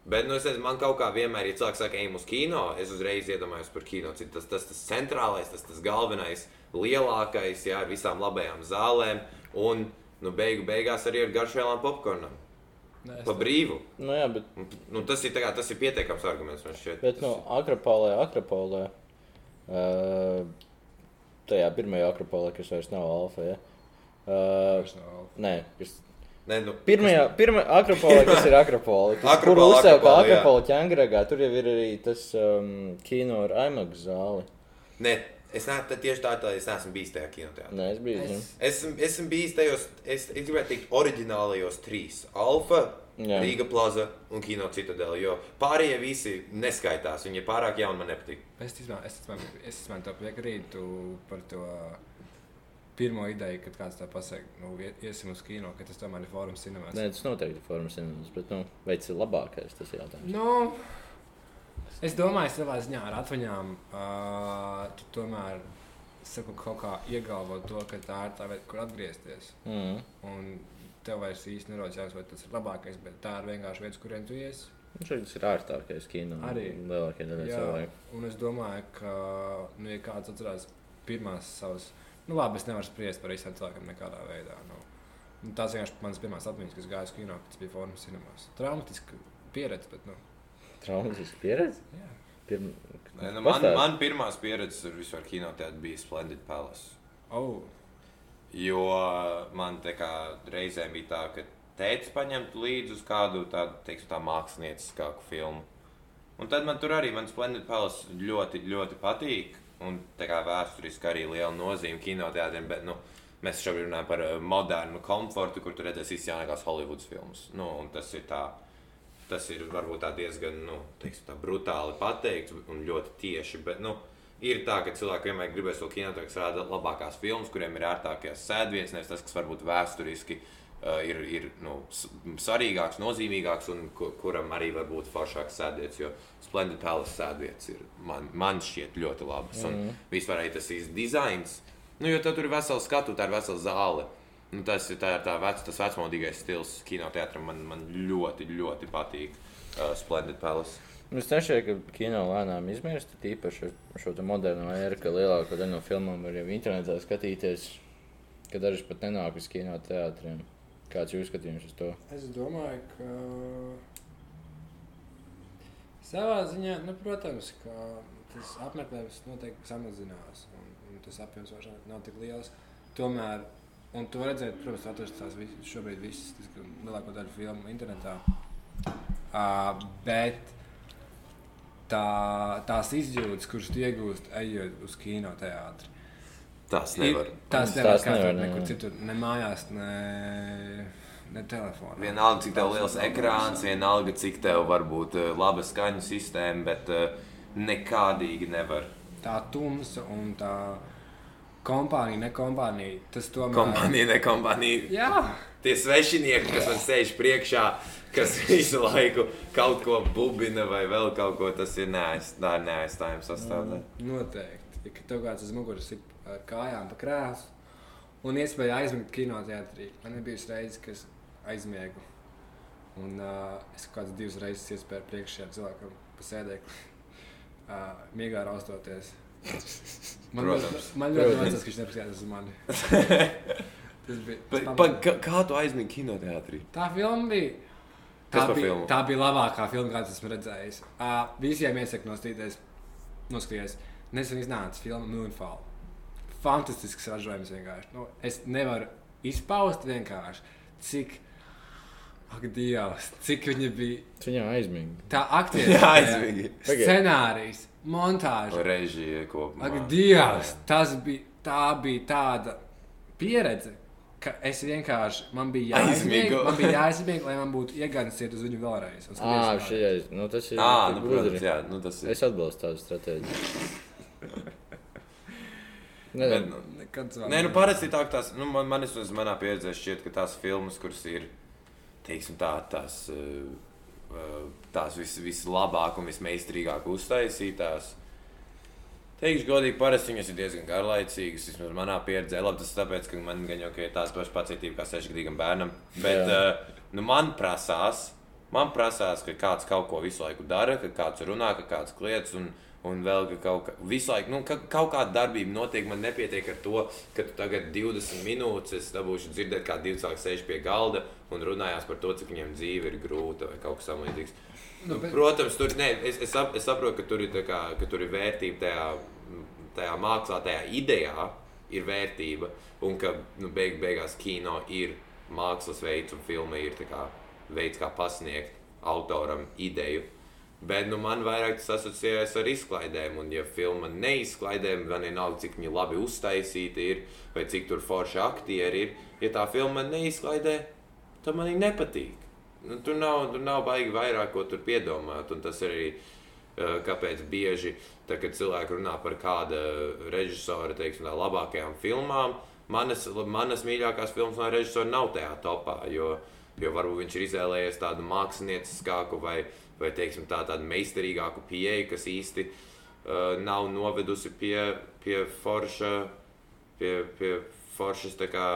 Bet, nu, es nezinu, man kaut kā vienmēr, ja cilvēks saka, ejam uz kino, es uzreiz iedomājos par kino. Cik Tas tas, tas centrālais, tas, tas galvenais, lielākais, jā, ar visām labajām zālēm. Un, nu, beigu beigās arī ar garšvielām popkornam. Nē, Pa brīvu. Nu, jā, bet, Nu, tas ir, kā, tas ir pietiekams arguments man šķiet. bet nu, Akropolē, Akropolē, uh, tajā pirmajā Akropolē, kas vairs nav alfa, ja? Uh, nav alfa. nē, kas Nē, nu, Pirmajā, pirmā akropolē, kas ir akropolē, kas, kur Akropola, jā. akropolē ķēngregā, tur jau ir arī tas um, kino ar IMAX zāli. Nē, es neesmu tieši tā, tā, es neesmu bijis tajā kinoteātrī. Nē, es biju. Es- Es esmu, esmu bijis tajos, es, es gribētu teikt, oriģinālajos trīs - Alfa, Jā. Rīga plaza un Kino citadela. Jo pārējie visi neskaitās, viņi ir pārāk jauni, man nepatīk. Es domāju, tev piekrītu par to pirmo ideju, kad kāds tā pasakā, nu, ie- iesim uz kino, ka tas tomēr ir fórums cinemās. Nē, tas noteikti ir formas cinemas, bet, nu, vai tas ir labākais, tas ir jautājums. Nu, es domāju, savā ziņā ar atvaņām uh, tu tomēr saku, kaut kā iegalvo to, ka tā ir tā vieta, kur atgriezties. Mm. Un tev vairs īsti nerodas jautājums, vai tas ir labākais, bet tā ir vienkārši vieta, kurien tu iesi. Nu, tas ir ārstākais kino. Arī. Lielākie daļai cilvēku. un es domāju, ka, nu, ja kāds atcerās pirmās savas, nu, labi, es nevaru spriest par visiem cilvēkiem nekādā veidā. Nu. Nu, tās vienkārši manas pirmās atmiņas, kas gāja uz kino, tas bija formas cinemās. Traumatiska pieredze, bet, nu, Traumatiska pieredze. jā. Pirm... Nē, nu, man, man pirmās pieredzes ar vispār kinoteātri bija Splendid Palace. Oh, Jo man kā reizēm bija tā, ka tēvs paņemtu līdzi uz kādu tādu, teiksim, tā mākslinieckāku filmu. Un tad man tur arī, man Splendid Palace ļoti, ļoti patīk. Un tā kā vēsturiski arī liela nozīme kinoteātriem, bet nu, mēs šobrīd runājam par eh, modernu komfortu, kur tu redzēsi visas jaunākās Hollywoods filmas. Nu, un tas ir tā. Tas ir varbūt tā diezgan nu, teiksim, tā brutāli pateikts un ļoti tieši. Bet, nu, ir tā, ka cilvēki vienmēr gribēs to kinotēku, rāda labākās filmas, kuriem ir ērtākās sēdvietas, nevis tas, kas varbūt vēsturiski uh, ir, ir nu, svarīgāks, nozīmīgāks un ku, kuram arī var būt foršāks sēdvietas. Jo Splendid Palace sēdvietas ir man, man šķiet ļoti labas. Un Mhm. vispār arī tas īsts dizains. Nu, jo tur ir vesela skatu, tā ir vesela zāle. Nu, tas ir tā, tā vec, tas vecmodīgais stils kinoteātrim. Man, man ļoti, ļoti patīk uh, Splendid Palace. Es nešķiet, ka kino lēnām izmirst, tīpaši ar šo te moderno ēru, ka lielāko daļu no filmām var jau internetā skatīties, ka dažas pat nenāk uz kino teātriem. Kāds ir jūsu skatījums uz to? es domāju, ka savā ziņā, nu, protams, ka tas apmeklējums noteikti samazinās un, un tas apjoms vairs nav tik liels. Tomēr, un to redzēt, protams, atrast tās vis, šobrīd visas, tas, lielāko daļu filmu internetā. Uh, bet tā, tās izjūtas, kuras tu iegūsti, ejot uz kinoteātri, Tas ir- nevar. tās Tās nevar nevar, nevar ne, nekur jā. citur, ne mājās, ne, ne telefonā. Vienalga, cik tev liels ekrāns, vienalga, cik tev var būt laba skaņu sistēma, bet uh, nekādīgi nevar. tā tumsa un tā kompānija, ne kompānija. Tas tomēr Kompānija, ne kompānija. Jā, Tie svešinieki, kas man sēž priekšā, kas visu laiku kaut ko bubina vai vēl kaut ko, tas ir neaiz, tā ir neaizstājama sastāvdaļa. noteikti. Ja tev kāds uz muguras ir ar kājām pa krēslu un iespēja aizmigt kinoteātrī. Man ir bijusi reize, kad es aizmiegu. Un uh, es kaut kādas divas reizes iespēju priekšā cilvēkam pa sēdēkli. Uh, miegā raustoties. Man, Protams. man ļoti vajadzēs, ka viņš nepaskatās uz mani. Tas bija. Pa, tas pa, kā, kā tu aizmīgi kinoteātrī? Tā filma bija. Tā bija, filmu? tā bija labākā filma, kādu esmu redzējis. Uh, visiem iesaku nostīties, noskatīties. Nesen iznāca filma Moonfall. Fantastisks ražojums vienkārši. Nu, es nevaru izpaust vienkārši, cik, ak, Dievs, cik viņi bija. Viņam aizmīgi. Tā aktieri, Jā, aizmīgi. scenārijs, montāža. Režija kopumā. Ak, Dievs, tas bija, tā bija tāda pieredze, ka es vienkārši, man bija jāizmieg, Aizmigu. man bija jāizmieg, lai man būtu iegāns iet uz viņu vēlreiz. Ah, šī ir. Nu, tas ir. Ā, nu, protams, jā, nu, tas ir. Es atbalstu tādu stratēģiju. Bet, Nezinu. nu. Nekad vēl Nē, nu parasti tā, ka tās, nu, man, man vismaz manā pieredzē šķiet, ka tās filmas, kuras ir, teiksim tā, tās, uh, tās vis, vislabāk un vismeistarīgāk uztaisītās, teikšu godīgi, parasti viņas ir diezgan garlaicīgas, vismaz manā pieredzē. Labi, tas tāpēc, ka man gan jau ir tās pašas pacietība kā sešgadīgam bērnam, bet uh, nu, man prasās, man prasās, ka kāds kaut ko visu laiku dara, ka kāds runā, ka kāds kliedz. Un, Un vēl ka kaut, kā, visu laiku, nu, ka kaut kāda darbība notiek. Man nepietiek ar to, ka tu tagad 20 minūtes es dabūšu dzirdēt, kā divi cilvēki sēž pie galda un runājās par to, cik viņiem dzīve ir grūta vai kaut kas tamlīdzīgs. Nu, bet- Protams, tur ne, es, es, sap, es saprotu, ka tur ir, kā, ka tur ir vērtība tajā, tajā mākslā, tajā idejā ir vērtība. Un ka nu, beig, beigās kino ir mākslas veids un filma ir kā, veids, kā pasniegt autoram ideju. Bet nu, man vairāk tas asociējas ar izklaidēm. Un, ja filma neizklaidē, man vienalga, cik viņa labi uztaisīta ir, vai cik tur forši aktieri ir. Ja tā filma neizklaidē, tad man viņa nepatīk. Nu, tur, nav, tur nav baigi vairāk ko tur piedomāt. Un tas arī uh, kāpēc bieži, tā, kad cilvēki runā par kāda režisora teiksim, tā, labākajām filmām, manas, manas mīļākās filmas no režisora nav tajā topā. Jo, jo varbūt viņš ir izvēlējies tādu mākslinieckāku vai, vai teiksim, tā, tādu meistarīgāku pieeju, kas īsti uh, nav novedusi pie, pie forša, pie, pie foršas, kā,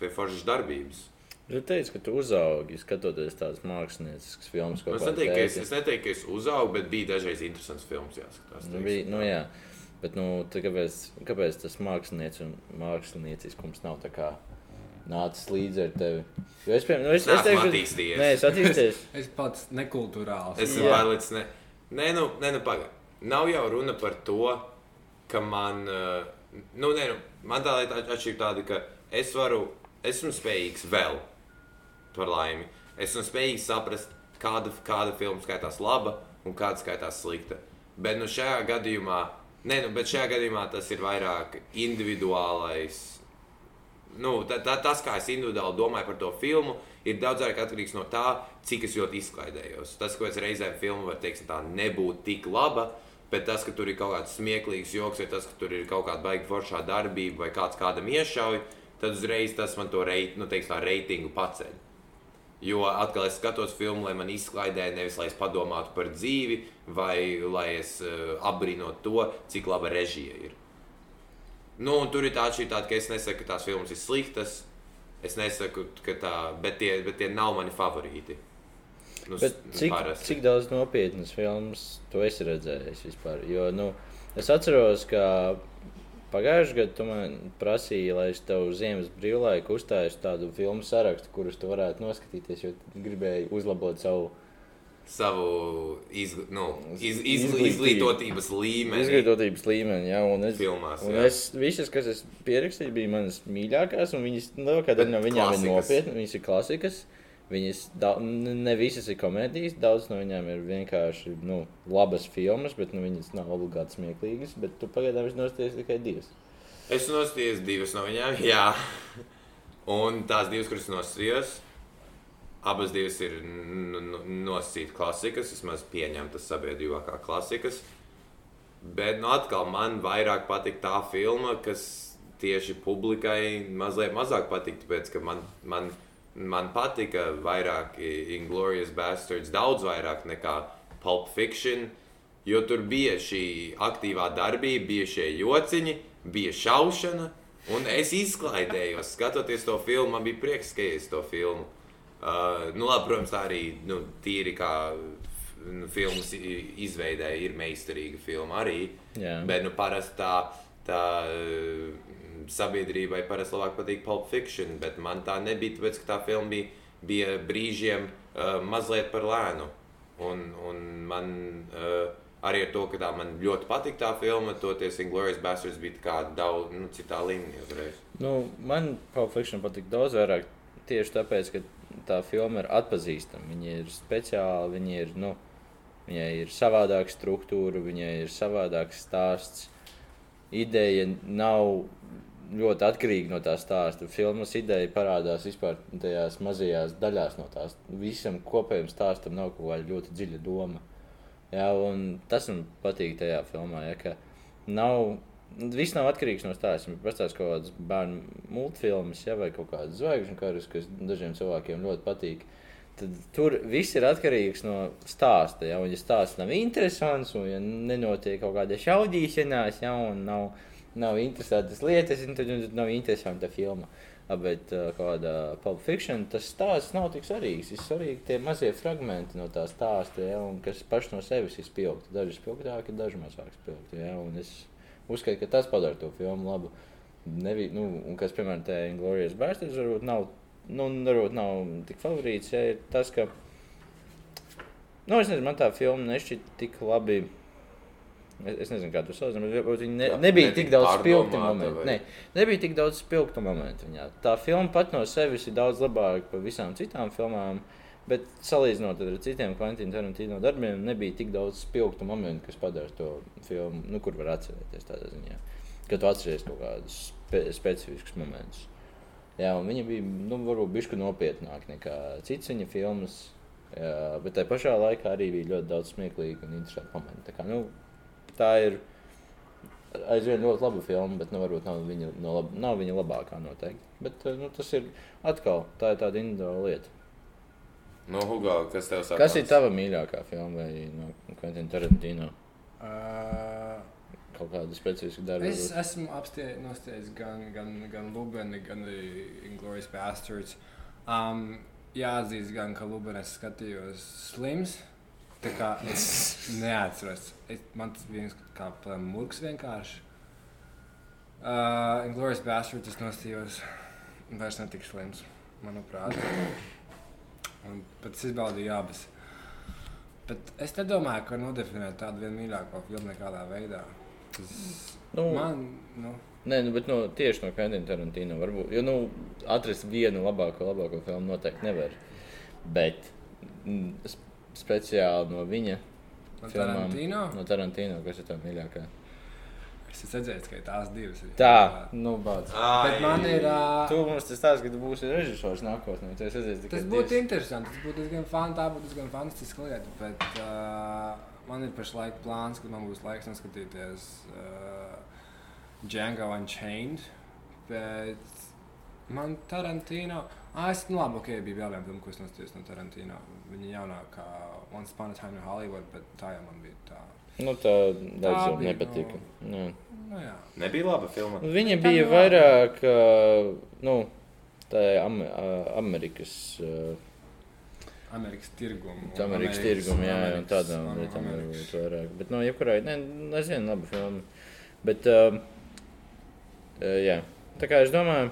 pie foršas darbības. Tu teici, ka tu uzaugi skatoties tādas mākslinieciskas filmas, ko Es neteiktu, es, es, neteiktu, ka es uzaugu, bet bija dažreiz interesants filmas jāskatās. Nu, bija, nu, jā. Bet, nu, tā kāpēc, kāpēc tas mākslinieks un mākslinieciskums nav tā kā nācis līdzi ar tevi? Jo es, piemēram, nu, es, es Neesmu teikšu, attīstījies. Nē, es attīstījies. Es pats nekultūrāls. Es esmu pārliecināts, ne, nē, nu, nē, nu pagaidi. Nav jau runa par to, ka man, eh, nu, nē, nu, man tā lieta atšķirība tāda, ka es varu, esmu spējīgs vēl par laimi. Esmu spējīgs saprast, kāda, kāda filma skaitās laba un kāda skaitās slikta. Bet nu, šajā gadījumā, nē, nu, bet šajā gadījumā tas ir vairāk individuālais nu, ta, ta, tas, kā es individuāli domāju par to filmu, ir daudz vairāk atkarīgs no tā, cik es ļoti izklaidējos. Tas, ko es reizēm filmu var teikt, tā nebūt tik laba, bet tas, ka tur ir kaut kāds smieklīgs joks, vai tas, ka tur ir kaut kāda baigta foršā darbība, vai kāds kādam iešauj, tad uzreiz tas man to reit, nu, teiks, tā reitingu paceļ. Jo atkal es skatos filmu, lai man izklaidē, nevis lai es padomātu par dzīvi, vai lai es uh, apbrīnotu to, cik laba režija ir. Nu, tur ir tā atšķirība, ka es nesaku, ka tās filmas ir sliktas. Es nesaku, ka tā, bet tie, bet tie nav mani favorīti. Nu, Bet cik, parasti. cik daudz nopietnas filmas tu esi redzējis vispār? Jo, nu, es atceros, ka pagājušajā gadā tu man prasīji, lai es tev ziemas brīvlaiku uzstāju tādu filmu sarakstu, kurus tu varētu noskatīties, jo gribēji uzlabot savu savu izgl nu, iz, iz, Izglītību. izglītotības līmeni. izglītotības līmeni. Ja, un es, Filmās, un jā. es visas, kas es pierakstīju, bija manas mīļākās, un viņas, nu, kāda no viņām ir nopietnas, viņas ir klasikas. Viņas da, ne visas ir komēdijas, daudz no viņām ir vienkārši nu, labas filmas, bet nu, viņas nav obligāti smieklīgas. Bet tu pagaidām esi nostājies tikai divas. Es nostājos divas no viņām, jā. Un tās divas, kuras nosacījos, abas divas ir nosacītas klasikas, vismaz pieņemtas sabiedrībā kā klasikas. Bet nu, atkal man vairāk patīk tā filma, kas tieši publikai mazliet mazāk patīk. Tāpēc, ka man, man, man patika vairāk Inglorious Bastards, daudz vairāk nekā Pulp Fiction. Jo tur bija šī aktīvā darbība, bija šie jociņi, bija šaušana. Un es izklaidējos, skatoties to filmu. Man bija prieks, ka es to filmu. Uh, nu, labi, protams, tā arī nu, tīri kā nu, filmas izveidē ir meistarīga filma arī. Jā. Bet nu, parasti tā, tā sabiedrībai parasti labāk patīk Pulp Fiction, bet man tā nebija, tāpēc ka tā filma bija, bija brīžiem uh, mazliet par lēnu. Un, un man uh, arī ar to, ka tā man ļoti patīk tā filma, toties Inglourious Basterds bija kā daudz nu, citā līmenī uzreiz. Nu, man Pulp Fiction patīk daudz vairāk tieši tāpēc, ka tā filma ir atpazīstama. Viņa ir speciāla, viņa ir, nu, viņai ir savādāka struktūra, viņai ir savādāks stāsts. Ideja nav ļoti atkarīga no tā stāsta. Filmas ideja parādās vispār tajās mazajās daļās no tās. Visam kopējam stāstam nav kaut kāda ļoti dziļa doma. Jā, un tas man patīk tajā filmā, ja, ka nav. Viss nav atkarīgs no stāsta. Pastāstīs kaut kādas bērnu multfilmas, ja, vai kaut kādas zvaigžņu karus, kas dažiem cilvēkiem ļoti patīk. Tad tur viss ir atkarīgs no stāsta. Ja, un, ja stāsts nav interesants, un ja nenotiek kaut kāda šaudīšanās, ja, un nav, nav interesantas lietas, tad nav interesanta filma. Bet uh, kāda Pulp Fiction, tas stāsts nav tik svarīgs. Ir svarīgi tie mazie fragmenti no tā stāsta, ja, kas paši no sevis ir spilgti. Daži spilgtāki, daži mazāk spilgti. Ja, es uzskatu, ka tas padara to filmu labu. Nevi, nu, un kas, piemēram, te Glorijas Bērsters varbūt nav, nu, varbūt nav tik favorīts, ja ir tas, ka, nu, es nezinu, man tā filma nešķiet tik labi. Es, es nezinu, kā tu sauc, bet viņi ne, Jā, nebija tik daudz spilgtu momentu. vai? Ne, nebija tik daudz spilgtu momentu viņā. Tā filma pat no sevis ir daudz labāka par visām citām filmām. Bet salīdzinot ar citiem Kvantīna Tarantino darbiem, nebija tik daudz spilgtu momentu, kas padara to filmu, nu, kur var atcerēties tādā ziņā. Kad tu atceries kaut kādus spe specifiskus momentus. Jā, viņa bija, nu, varbūt bišķi nopietnāka nekā citas viņa filmas. Jā, bet tajā pašā laikā arī bija ļoti daudz smieklīgu un interesantu momentu. Tā, kā, nu, tā ir aizvien ļoti laba filma, bet nu, varbūt nav viņa, no lab, nav viņa labākā noteikti. Bet nu, tas ir atkal tā ir tāda individuāla lieta. No Hugo, kas tev saka? Kas ir tava mīļākā filma vai no Quentin Tarantino? Uh, Kaut kāda specifiska darba. Es varbūt? esmu apstājis gan, gan, gan Lubeni, gan arī Inglourious Bastards. Um, jāatzīst, gan, ka Lubeni es skatījos slims. Tā kā es neatceros. Es, man tas bija viens kā murgs vienkārši. Uh, Inglourious Bastards es nostījos vairs netik slims, manuprāt. Un es izbaudīju abas. Bet es nedomāju, ka nodefinēt tādu vienu mīļāko filmu nekādā veidā. Tas Nu, man, nu, Nē, nu, bet no, tieši no Quentin Tarantino varbūt. Jo, nu, atrast vienu labāko, labāko filmu noteikti nevar. Bet mm, sp- speciāli no viņa no filmām- Tarantino. No Tarantino, kas ir tā mīļākā. Es esmu redzējis, ka tās divas. ir. Tā, nu, bāc. Bet man ir. Uh, Tu mums tas stāsti, ka tu būsi režisors nākotnē. Tu esi redzējis tikai Tas būtu divas. interesanti. Tas būtu diezgan fun, tā būtu diezgan fantastiska lieta. Bet uh, man ir pašlaik plāns, ka man būs laiks noskatīties uh, Django Unchained. Bet man Tarantino. Ah, es nu labi, ok, bija vēl viena filma, ko es noskatījos no Tarantino. Viņa jaunākā Once Upon a Time in Hollywood, bet tā jau man bija tā. Nu, tā daudziem bija, nepatika. Nu. Nu, jā. Nebija laba filma. Viņa Tā bija vairāk, nu, tā Am Amerikas, Amerikas tirgumu. Amerikas tirguma, jā, un Amerikas- tādām Am- lietām Amerikas. varbūt vairāk. Bet, nu, jebkurai, ne, nezinu, laba filma. Bet, uh, jā, tā kā es domāju,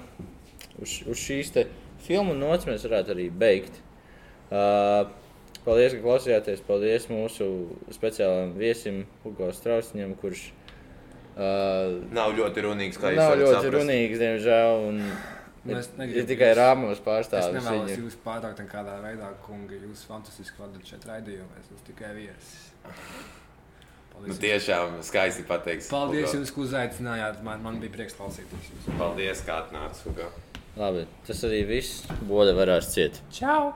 uz, uz šīs te filmu nots mēs varētu arī beigt. Uh, paldies, ka klausījāties. Paldies mūsu speciālajam viesim, Hugo Strausiņam, kurš uh, Nav ļoti runīgs, kā jūs nav varat ļoti saprast. runīgs, diemžēl. Un, Mēs ir, negribam ir tikai jūs- rāmos Es pārstāvis. nevēlos viņu. jūs pārtraukt nekādā veidā, kungi. Jūs fantastiski vadat šeit raidījumu. Es esmu tikai viesis. Nu, tiešām skaisti pateiks. Paldies Hugo. jums, ka uzaicinājāt. Man, man bija prieks klausīties jūs. Paldies, kā atnācis Hugo. Labi, tas arī viss. Boda varēs ciet. Čau!